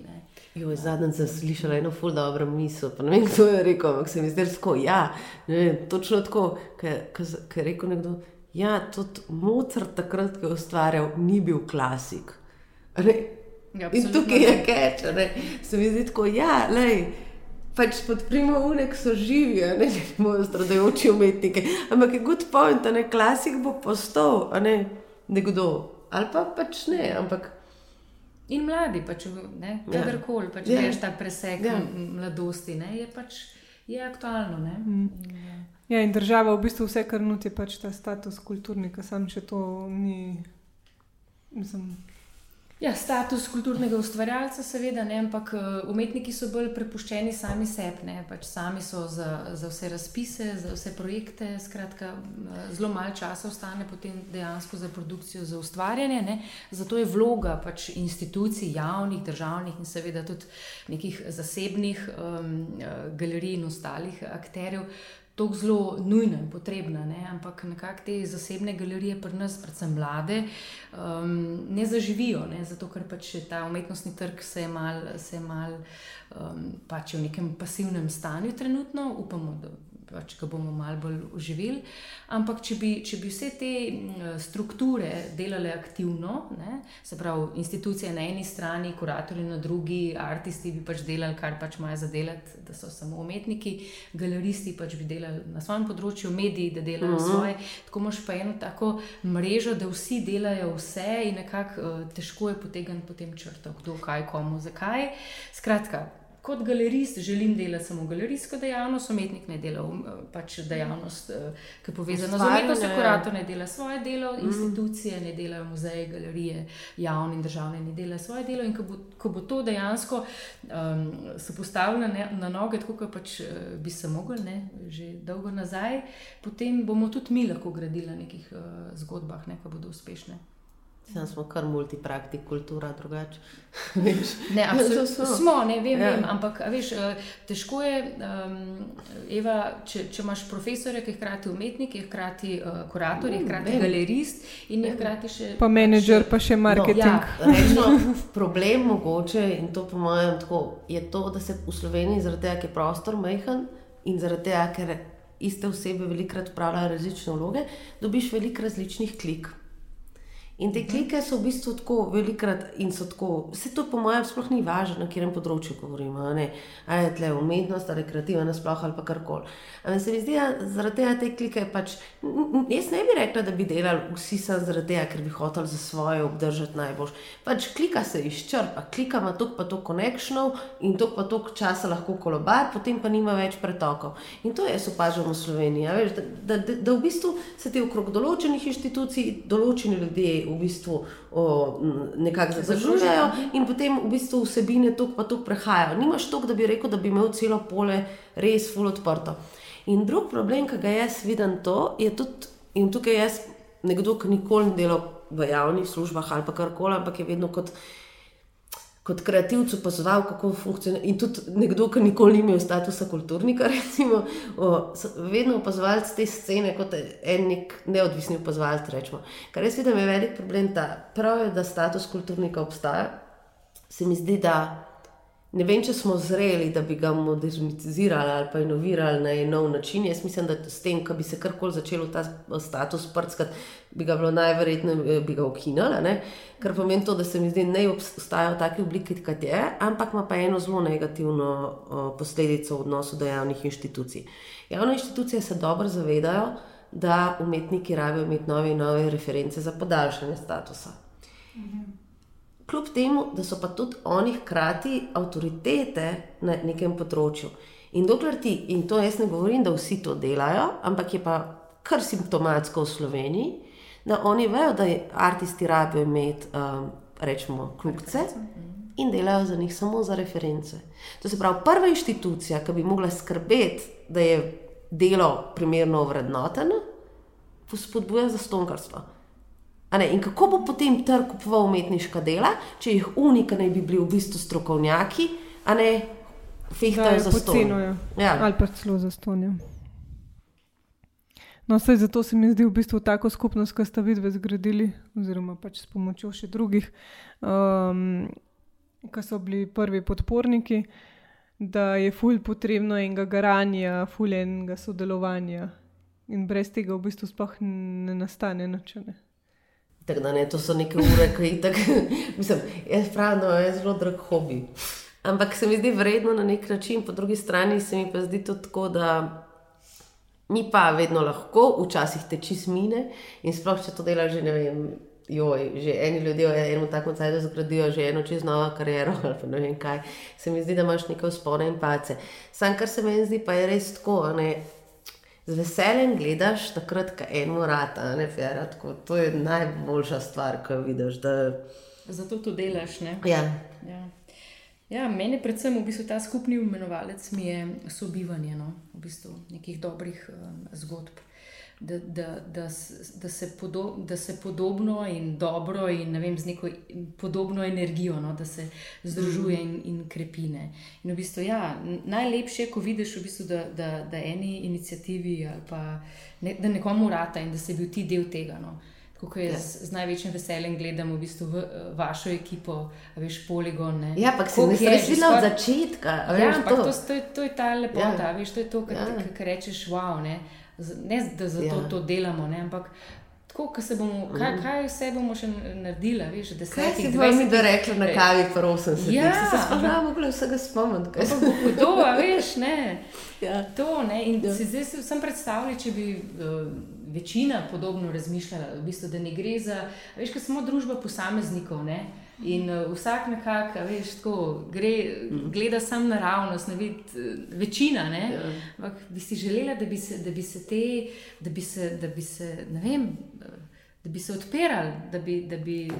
Zadnjič sem slišala eno ful dobro misel, pa ne vem, kdo je rekel, ampak se mi zdi, da je ja, točno tako, ker je rekel nekdo. Ja, tudi Mozart, takrat, ko je ustvarjal, ni bil klasik. Ja, in tukaj je keč, se mi zdi tako, ja, lej. Pač podprimo unek, so živi, ne samo stradajoči umetniki. Ampak je good point, da ne klasik bo postal, a ne nekdo. Ali pa pač ne. Ampak... In mladi, pač, ja. kadarkoli, pač ja. veš ta preseg ja. mladosti, ne, je pač je aktualno. Mm. Ja. Ja, in država v bistvu vse, kar nudi, je pač ta status kulturnika, sam če to ni. Mislim, Ja, status kulturnega ustvarjalca, seveda, ne, ampak eh, umetniki so bolj prepuščeni sami sebi, pač sami so za, za vse razpise, za vse projekte. Skratka, eh, zelo malo časa ostane potem dejansko za produkcijo, za ustvarjanje. Ne. Zato je vloga pač institucij, javnih, državnih in seveda tudi nekih zasebnih um, galerij in ostalih akterjev tako zelo nujna in potrebna, ne? ampak nekako te zasebne galerije, pri nas, predvsem mlade, um, ne zaživijo, ne? zato ker pač ta umetnostni trg se je mal, se je mal um, pač v nekem pasivnem stanju trenutno, upamo, da pač ga bomo malo bolj uživali. Ampak, če bi, če bi vse te strukture delale aktivno, ne, se pravi, institucije na eni strani, kuratorji na drugi, aristi bi pač delali, kar pač imajo za delati, da so samo umetniki, galeristi pač bi delali na svojem področju, mediji, da delajo uh mhm. -huh. svoje. Tako imaš pa eno tako mrežo, da vsi delajo vse in nekako uh, težko je potegniti potem črto, kdo, kaj, komu, zakaj. Skratka, kot galerist želim delati samo galerijsko dejavnost, umetnik ne dela um, pač dejavnost, eh, ki je povezana z umetnostjo, kurator ne dela svoje delo, mm. institucije ne delajo muzeje, galerije, javne in državne ne delajo svoje delo. In ko bo, ko bo to dejansko um, se postavilo na, na noge, tako kot pač uh, bi se mogli, ne, že dolgo nazaj, potem bomo tudi mi lahko gradili na nekih uh, zgodbah, ne, ki bodo uspešne. Sam smo kar multipraktik, kultura drugače. ne, absolutno smo, ne vem, ja. vem ampak veš, eh, težko je, um, Eva, če, če imaš profesore, ki je hkrati umetnik, je hkrati uh, kurator, je hkrati vem. galerist in je hkrati še. Pa menedžer, pa še marketing. No, ja, rečno, problem mogoče in to po mojem tako, je to, da se v Sloveniji zaradi tega, ker je prostor majhen in zaradi tega, ker iste osebe velikrat upravljajo različne vloge, dobiš veliko različnih klik. In te klike so v bistvu tako velikrat in so tako, vse to po mojem sploh ni važno, na katerem področju govorimo, ali je tle umetnost, ali kreativna sploh ali pa karkoli. Ampak se mi zdi, da zaradi tega te klike pač, jaz ne bi rekla, da bi delali vsi sam zaradi tega, ker bi hotel za svoje obdržati najbolj. Pač klika se izčrpa, klika ima tok pa tok konekšnov in tok pa tok časa lahko kolobar, potem pa nima več pretokov. In to jaz opažam v Sloveniji, veš, da, da, da, da v bistvu se ti okrog določenih inštitucij določeni ljudje v bistvu nekako zadržujejo in potem v bistvu vsebine tok pa tok prehajajo. Nimaš tok, da bi rekel, da bi imel celo pole res full odprto. In drug problem, ki ga jaz vidim, to, je tudi, in tukaj jaz, nekdo, ki nikoli ni delal v javnih službah ali pa karkoli, ampak je vedno kot kot kreativcu pozval, kako funkcionira. In tudi nekdo, ki nikoli ni imel statusa kulturnika, recimo, o, vedno opazovalec te scene, kot en nek neodvisni opazovalec. Rečemo. Kar jaz vidim, je velik problem ta. Prav je, da status kulturnika obstaja. Se mi zdi, da ne vem, če smo zreli, da bi ga modernizirali ali pa inovirali na nov način. Jaz mislim, da s tem, ko bi se karkoli začelo ta status prskati, bi ga bilo najverjetneje, bi ga ukinili. Kar pomeni to, da se mi zdi, da ne obstaja v taki obliki, kot je, ampak ima pa eno zelo negativno o, posledico v odnosu do javnih inštitucij. Javne inštitucije se dobro zavedajo, da umetniki rabijo imeti nove in nove reference za podaljšanje statusa. Mhm kljub temu, da so pa tudi oni hkrati avtoritete na nekem področju. In dokler ti, in to jaz ne govorim, da vsi to delajo, ampak je pa kar simptomatsko v Sloveniji, da oni vejo, da aristi rabijo imeti, um, rečemo, kljubce. In delajo za njih samo za reference. To se pravi, prva inštitucija, ki bi mogla skrbeti, da je delo primerno vrednoteno, spodbuja za stonkarstvo. In kako bo potem trg kupoval umetniška dela, če jih unika naj bi bili v bistvu strokovnjaki, a ne fehtajo za ston. Ja. Ali pa celo za ston. No, vse zato se mi zdi v bistvu tako skupnost, ki ste vidve zgradili, oziroma pač s pomočjo še drugih, um, ki so bili prvi podporniki, da je fulj potrebno enega garanja, fulj enega sodelovanja. In brez tega v bistvu sploh ne nastane načine. Tako da ne, to so neke ure, ki tako, mislim, jaz pravim, da je zelo drag hobi. Ampak se mi zdi vredno na nek način, po drugi strani se mi pa zdi to tako, da mi pa vedno lahko, včasih teči smine in sploh če to dela že ne vem. Joj, že eni ljudje v enem takem cajtu zgradijo že eno čez novo kariero ali pa ne vem kaj. Se mi zdi, da imaš nekaj spone in pace. Sam, kar se meni zdi, pa je res tako, ne, z veseljem gledaš, takrat, ko eno rata, ne fera. Tako, to je najboljša stvar, ko vidiš. Da... Zato to delaš. Ja. Ja. Ja, meni predvsem v bistvu ta skupni imenovalec je sobivanje no? v bistvu nekih dobrih um, zgodb da, da, da, da, se podo, da se podobno in dobro, in vem, z neko podobno energijo, no, da se združuje in, in krepine. In v bistvu, ja, najlepše je, ko vidiš, v bistvu, da, da, da eni inicijativi ali pa ne, da nekomu rata in da si bil ti del tega. No. Kako jaz ja. z največjim veseljem gledam v bistvu v, vašo ekipo, veš, poligon. Ne. Ja, ampak se ne znaš videti od začetka. Ja, ampak to? To, to, to je ta lepota, ja. veš, to je to, kar ja. rečeš, wow. Ne ne da zato ja. to delamo, ne, ampak tako, kaj, bomo, kaj, mhm. kaj vse bomo še naredili. Veš, kaj si ti rekla na kavi, prosim, se ja, se spomnim, mogla vsega spomniti. To, veš, ne. Ja. To, ne. In ja. si zdaj sem predstavljala, če bi. Uh, Večina podobno razmišljala, v bistvu, da ne gre za, veš, kaj smo družba posameznikov. Ne? In uh, vsak nekako, veš, tako gre, mhm. gleda samo naravnost, ne vidi uh, večina. Ne? Ja. Ampak bi si želela, da bi se, da bi se te, da bi se, da bi se, ne vem, da bi se odpirali, da bi, da bi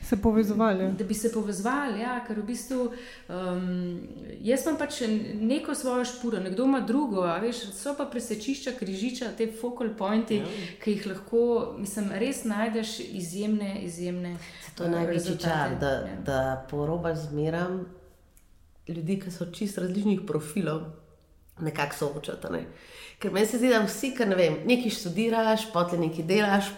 se povezovali. Da bi se povezovali, ja, ker v bistvu um, jaz imam pač neko svojo špuro, nekdo ima drugo, veš, so pa presečišča, križiča, te focal pointi, ja. ki jih lahko, mislim, res najdeš izjemne, izjemne. To je največji čar, da, ja. da porobaš zmeram ljudi, ki so čist različnih profilov, nekako soočati. Ne? Ker meni se zdi, da vsi, ki ne vem, nekaj študiraš, potem nekaj delaš,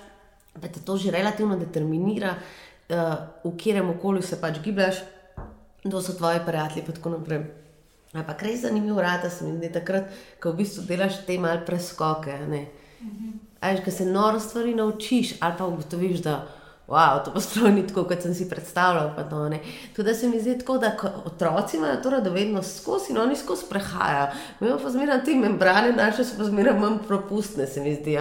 da te to že relativno determinira, uh, v katerem okolju se pač gibljaš, kdo so tvoji prijatelji in tako naprej. Ampak res zanimivo da se mi zdi takrat, ko v bistvu delaš te malce preskoke. Mhm. Ajš, ko se noro stvari naučiš, ali pa ugotoviš, da wow, to pa sploh ni tako, kot sem si predstavljal. Tudi se mi zdi tako, da otroci imajo to radovednost skozi in oni skozi prehajajo. Mi pa zmeraj te membrane, naše so pa zmeraj manj propustne, se mi zdi.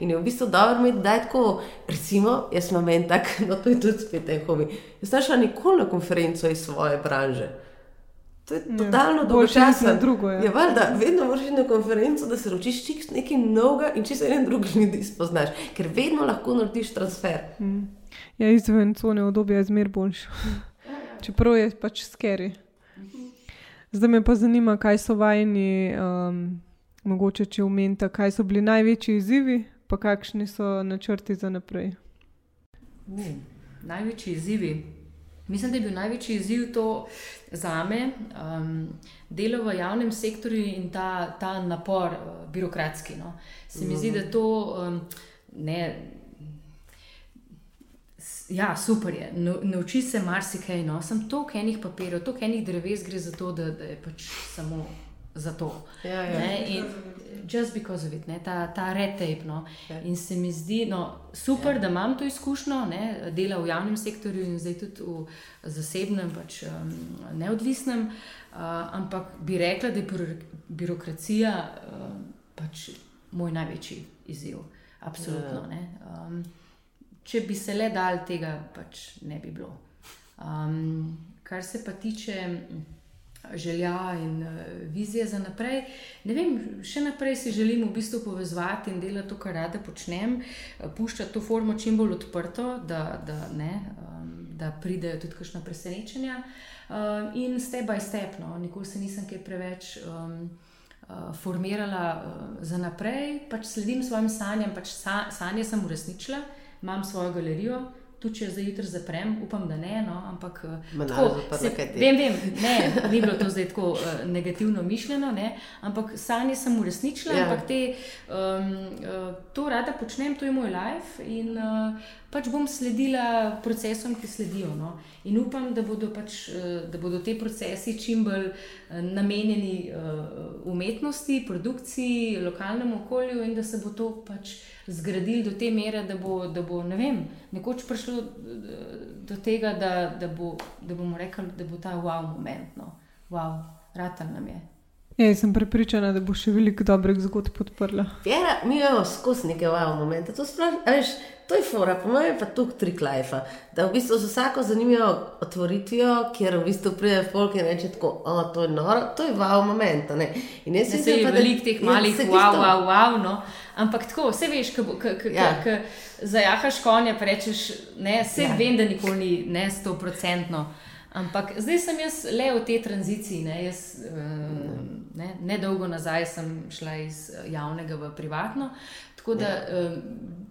In je v bistvu dobro imeti, da je tako, recimo, jaz imam en tak, no to je tudi spet en hobi. Jaz sem šel nikoli na konferenco iz svoje branže. To je ja, totalno dolgočasno. Je, je valjda, vedno moraš iti na konferenco, da se naučiš nekaj novega in če se en drug ljudi spoznaš, ker vedno lahko narediš transfer. Mm. Ja, izven cone obdobja je zmer boljši. Čeprav je pač skeri. Zdaj me pa zanima, kaj so vajni, um, mogoče če umenta, kaj so bili največji izzivi, pa kakšni so načrti za naprej. Uh, največji izzivi. Mislim, da je bil največji izziv to za me, um, delo v javnem sektorju in ta, ta napor, uh, birokratski. No. Se mi zdi, da to um, ne. Ja, super je. Nauči se marsikaj. No. Sem toliko enih papirjev, toliko enih dreves gre za to, da, da je pač samo za to. Ja, ja. In just because of it, ne, ta, ta retape. No. Ja. In se mi zdi no, super, ja. da imam to izkušnjo, ne, dela v javnem sektorju in zdaj tudi v zasebnem, pač, um, neodvisnem. Uh, ampak bi rekla, da je birokracija uh, pač moj največji izziv. Absolutno. Ja. Um, če bi se le dal, tega pač ne bi bilo. Um, kar se pa tiče želja in uh, vizije za naprej. Ne vem, še naprej si želim v bistvu povezati in delati to, kar rada počnem, uh, puščati to formo čim bolj odprto, da, da, ne, um, da pridejo tudi kakšno presenečenje. Uh, in step by step, no, nikoli se nisem kaj preveč. Um, Formirala za naprej, pač sledim svojim sanjam, pač sa, sanje sem uresničila, imam svojo galerijo, tudi če zdaj jutri zaprem, upam, da ne. No, ampak eh, tako, se, vem, vem, ne, ni bilo to zdaj tako uh, negativno mišljeno, ne, ampak sanje sem uresničila, ja. ampak te, um, uh, to rada počnem, to je moj life in uh, pač bom sledila procesom, ki sledijo. No. In upam, da bodo, pač, uh, da bodo te procesi čim bolj uh, namenjeni uh, umetnosti, produkciji, lokalnemu okolju in da se bo to pač zgradili do te mere, da bo, da bo ne vem, nekoč prišlo do tega, da, da, bo, da bomo rekli, da bo ta wow moment, no, wow, ratan nam je. Ja, sem prepričana, da bo še veliko dobrih zgodb podprla. Ja, mi imamo skozi neke wow momente. To, sprav, veš, to je fora, po mojem, pa tu trik life. Da v bistvu z vsako zanimivo otvoritvijo, kjer v bistvu pride folk in reče tako, o, to je noro, to je wow moment. Ne? In jaz sem se jih veliko teh malih wow, wow, wow, no. Ampak tako, vse veš, kaj ja. zajahaš konja, pa rečeš, ne, vse ja. vem, da nikoli ni ne sto procentno. Ampak zdaj sem jaz le v tej tranziciji. Ne, jaz, uh, ne, ne dolgo nazaj sem šla iz eh, javnega v privatno. Tako da. Uh,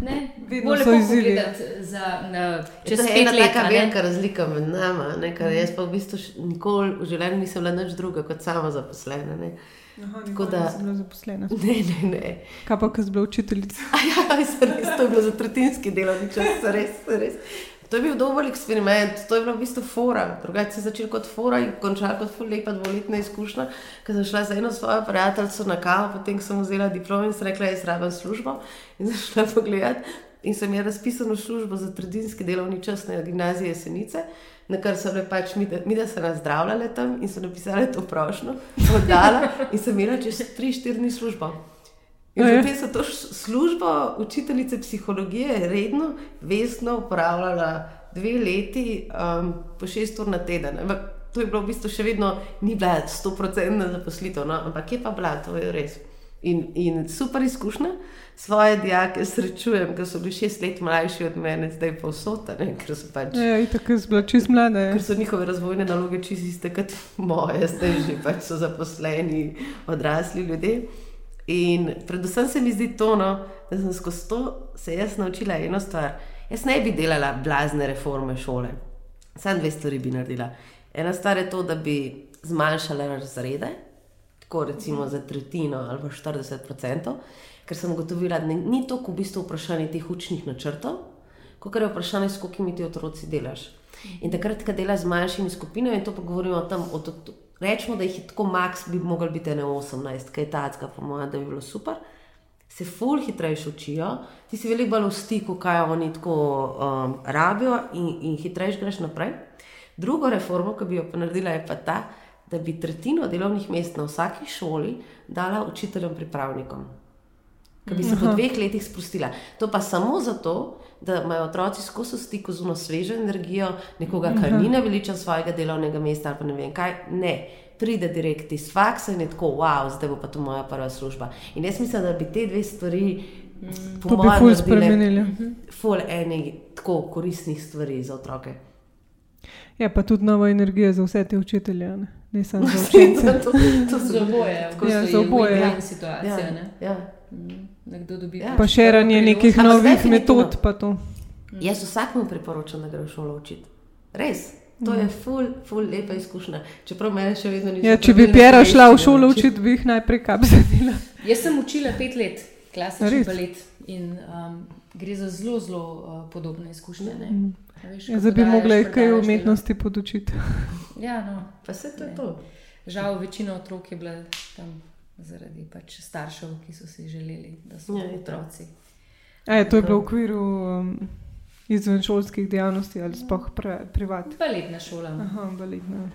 Ne, bolje je pogledati za čez pet let. To je ena taka velika razlika med nama, ne, kar jaz pa v bistvu nikoli v življenju nisem bila nič druga kot sama zaposlena. Ne. Aha, Tako da sem bila zaposlena. Ne, ne, ne. Kaj pa, ko si bila učiteljica? Ja, res, to je bilo za tretjinski delovni čas, res, res. To je bil dober eksperiment, to je bilo v bistvu fora. Drugače se je začel kot fora in končal kot lepa dvoletna izkušnja, ker sem šla z eno svojo prijateljico na kavo, potem sem vzela diplom in sem rekla, jaz rabim službo in sem šla pogledat. In sem jaz razpisala službo za trdinski delovni čas na gimnaziji Jesenice, na kar so bile pač mi, da, mi da se nazdravljale tam in so napisali to prošlo, oddala in sem imela čez 3-4 dni službo. In potem so to službo učiteljice psihologije redno, vestno upravljala dve leti, um, po šest ur na teden. Ampak to je bilo v bistvu še vedno, ni bila sto procentna zaposlitev, no? ampak je pa bila, to je res. In, in super izkušnja, svoje dijake srečujem, ker so bili šest let mlajši od mene, zdaj pa vsota, ker so pač. Ja, tako so bile čist mlade. Ker so njihove razvojne naloge čist iste kot moje, zdaj že pač so zaposleni, odrasli ljudje. In predvsem se mi zdi to, no, da sem skozi to se jaz naučila eno stvar. Jaz ne bi delala blazne reforme šole, samo dve stvari bi naredila. Ena stvar je to, da bi zmanjšala razrede, tako recimo za tretjino ali pa 40%, ker sem ugotovila, da ni to v bistvu vprašanje teh učnih načrtov, kot je vprašanje, s koliko ti otroci delaš. In takrat, ko delaš z manjšimi skupinami, in to pa govorimo o tem, rečemo, da jih je tako maks, bi lahko biti ne 18, kaj tacka, po mojem, da bi bilo super. Se ful hitreje učijo, ti si veliko bolj v stiku, kaj oni tako um, rabijo, in, in hitreje greš naprej. Drugo reformo, ki bi jo pa naredila, je pa ta, da bi tretjino delovnih mest na vsaki šoli dala učiteljem pripravnikom, ki bi se po dveh letih sprostila. To pa samo zato, da imajo otroci skozi stik z uno svežo energijo, nekoga, kar ni na veličem svojega delovnega mesta ali pa ne vem kaj. Ne. Pride direkt iz faksa in je tako, wow, zdaj bo pa to moja prva služba. In jaz mislim, da bi te dve stvari, mm. po mojem, lahko spremenili. Ful eni tako koristnih stvari za otroke. Ja, pa tudi nova energija za vse te učitelje, ne, ne samo za učence. to, to so oboje, ja, za oboje. Ja, situacija. Ja, ja. Mm. Nekdo dobi ja. pa še ranje nekih novih metod. Jaz vsakmu priporočam, da gre v šolo učiti. Res. To je ful, ful lepa izkušnja. Čeprav me še vedno ni Ja, če bi Pjera šla v šolo učiti, bi jih najprej kap zadela. Jaz sem učila pet let klasični balet in um, gre za zelo, zelo uh, podobne izkušnje. ne. A Veš, Ja, zdaj bi mogla jih kaj umetnosti podučiti. Ja, no. Pa se to je to. Žal, večina otrok je bila tam zaradi pač staršev, ki so si želeli, da so Ja, ja, otroci. A je to je bilo v okviru um, izvenšolskih dejavnosti ali sploh pri, privat? Baletna šola. Aha, baletna.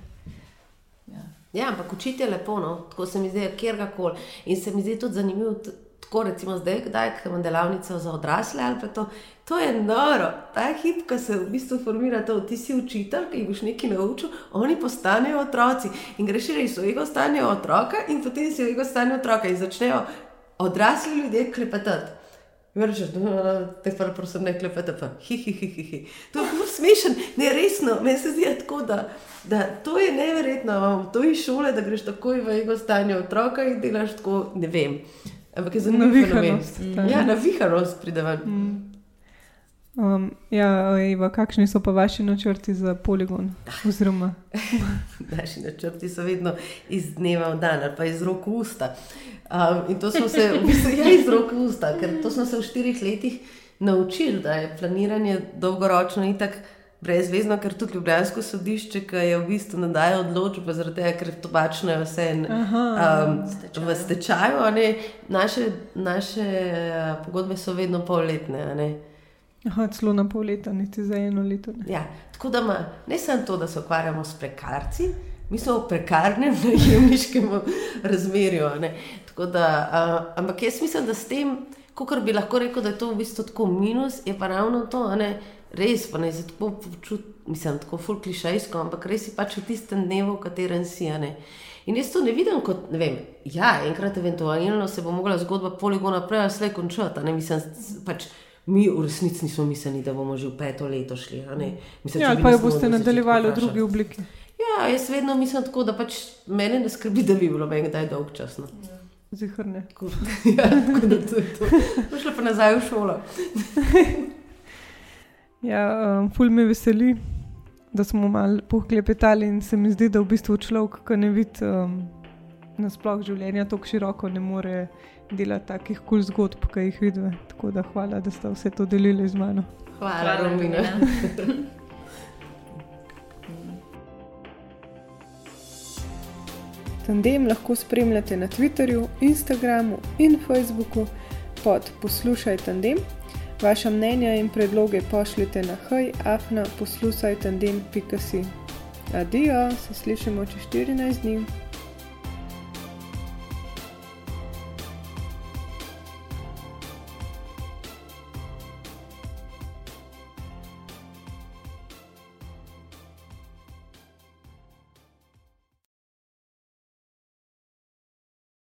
Ja. Ja, ampak učiti je lepo, no? tako se mi zdi, kjerkoli. In se mi zdi tudi zanimivo, tako recimo zdaj, kdaj ko imam delavnico za odrasle ali pa to. To je noro, ta hip, ko se v bistvu formira to, ti si učitelj, ki jih boš nekaj naučil, oni postanejo otroci in greš reči, svojega ostanejo otroka in potem si svojega ostanejo otroka in začnejo odrasli ljudje klepetati. In rečeš, da te pa prosim ne pa hi, hi, hi. To je zelo smešen, ne resno, meni se zdi tako, da, da to je neverjetno, imamo to iz šole, da greš takoj v ego stanje otroka in delaš tako, ne vem. Ampak je zanimivo. Navihanost, ta. Ja, navihanost pride ven. Um, ja, Eva, kakšni so pa vaši načrti za poligon? Oziroma, Naši načrti so vedno iz dneva v dan ali pa iz rok v usta. Um, in to smo se, v bistvu, ja, iz rok v usta, ker to smo se v štirih letih naučili, da je planiranje dolgoročno in tako brezvezno, ker tudi Ljubljansko sodišče, ki je v bistvu nadaja odločbo, zaradi tega, ker tobačno je vse en, um, v stečaju, ne, naše, naše eh, pogodbe so vedno polletne. aha, celo na pol leta, niti za eno leto. Ne. Ja, tako da ma, ne samo to, da se ukvarjamo s prekarci, mi smo v prekarnem najemniškem razmerju. Da, uh, ampak jaz mislim, da s tem, kot bi lahko rekel, da je to v bistvu tako minus, je pa ravno to, ne, res pa ne se tako počutim, mislim, tako ful klišejsko, ampak res si pač v tistem dnevu, v katerem si. a ne. In jaz to ne vidim kot, ne vem, ja, enkrat eventualno se bo mogla zgodba poligona prej ali slej končati, a ne mislim, pač. Mi v resnici nismo mislili, da bomo že v peto leto šli. a ne. Mislim, Ja, ali pa jo boste nadaljevali v drugi obliki. Ja, jaz vedno mislim tako, da pač mene ne skrbi, da bi bilo meni kdaj dolg čas. No. Zihrne. Tako, ja, tako da to je to. Šla pa nazaj v šolo. Ja, um, ful me veseli, da smo malo pohklepetali in se mi zdi, da v bistvu človek, ki ne vidi um, nasploh življenja tako široko, ne more delati takih kul cool zgodb, ki jih vidi. Tako da hvala, da ste vse to delili z mano. Hvala, Romina. Tandem lahko spremljate na Twitterju, Instagramu in Facebooku pod Poslušaj Tandem. Vaša mnenja in predloge pošljite na hajafna poslušaj tandem.si. Adijo, se slišimo čez 14 dni.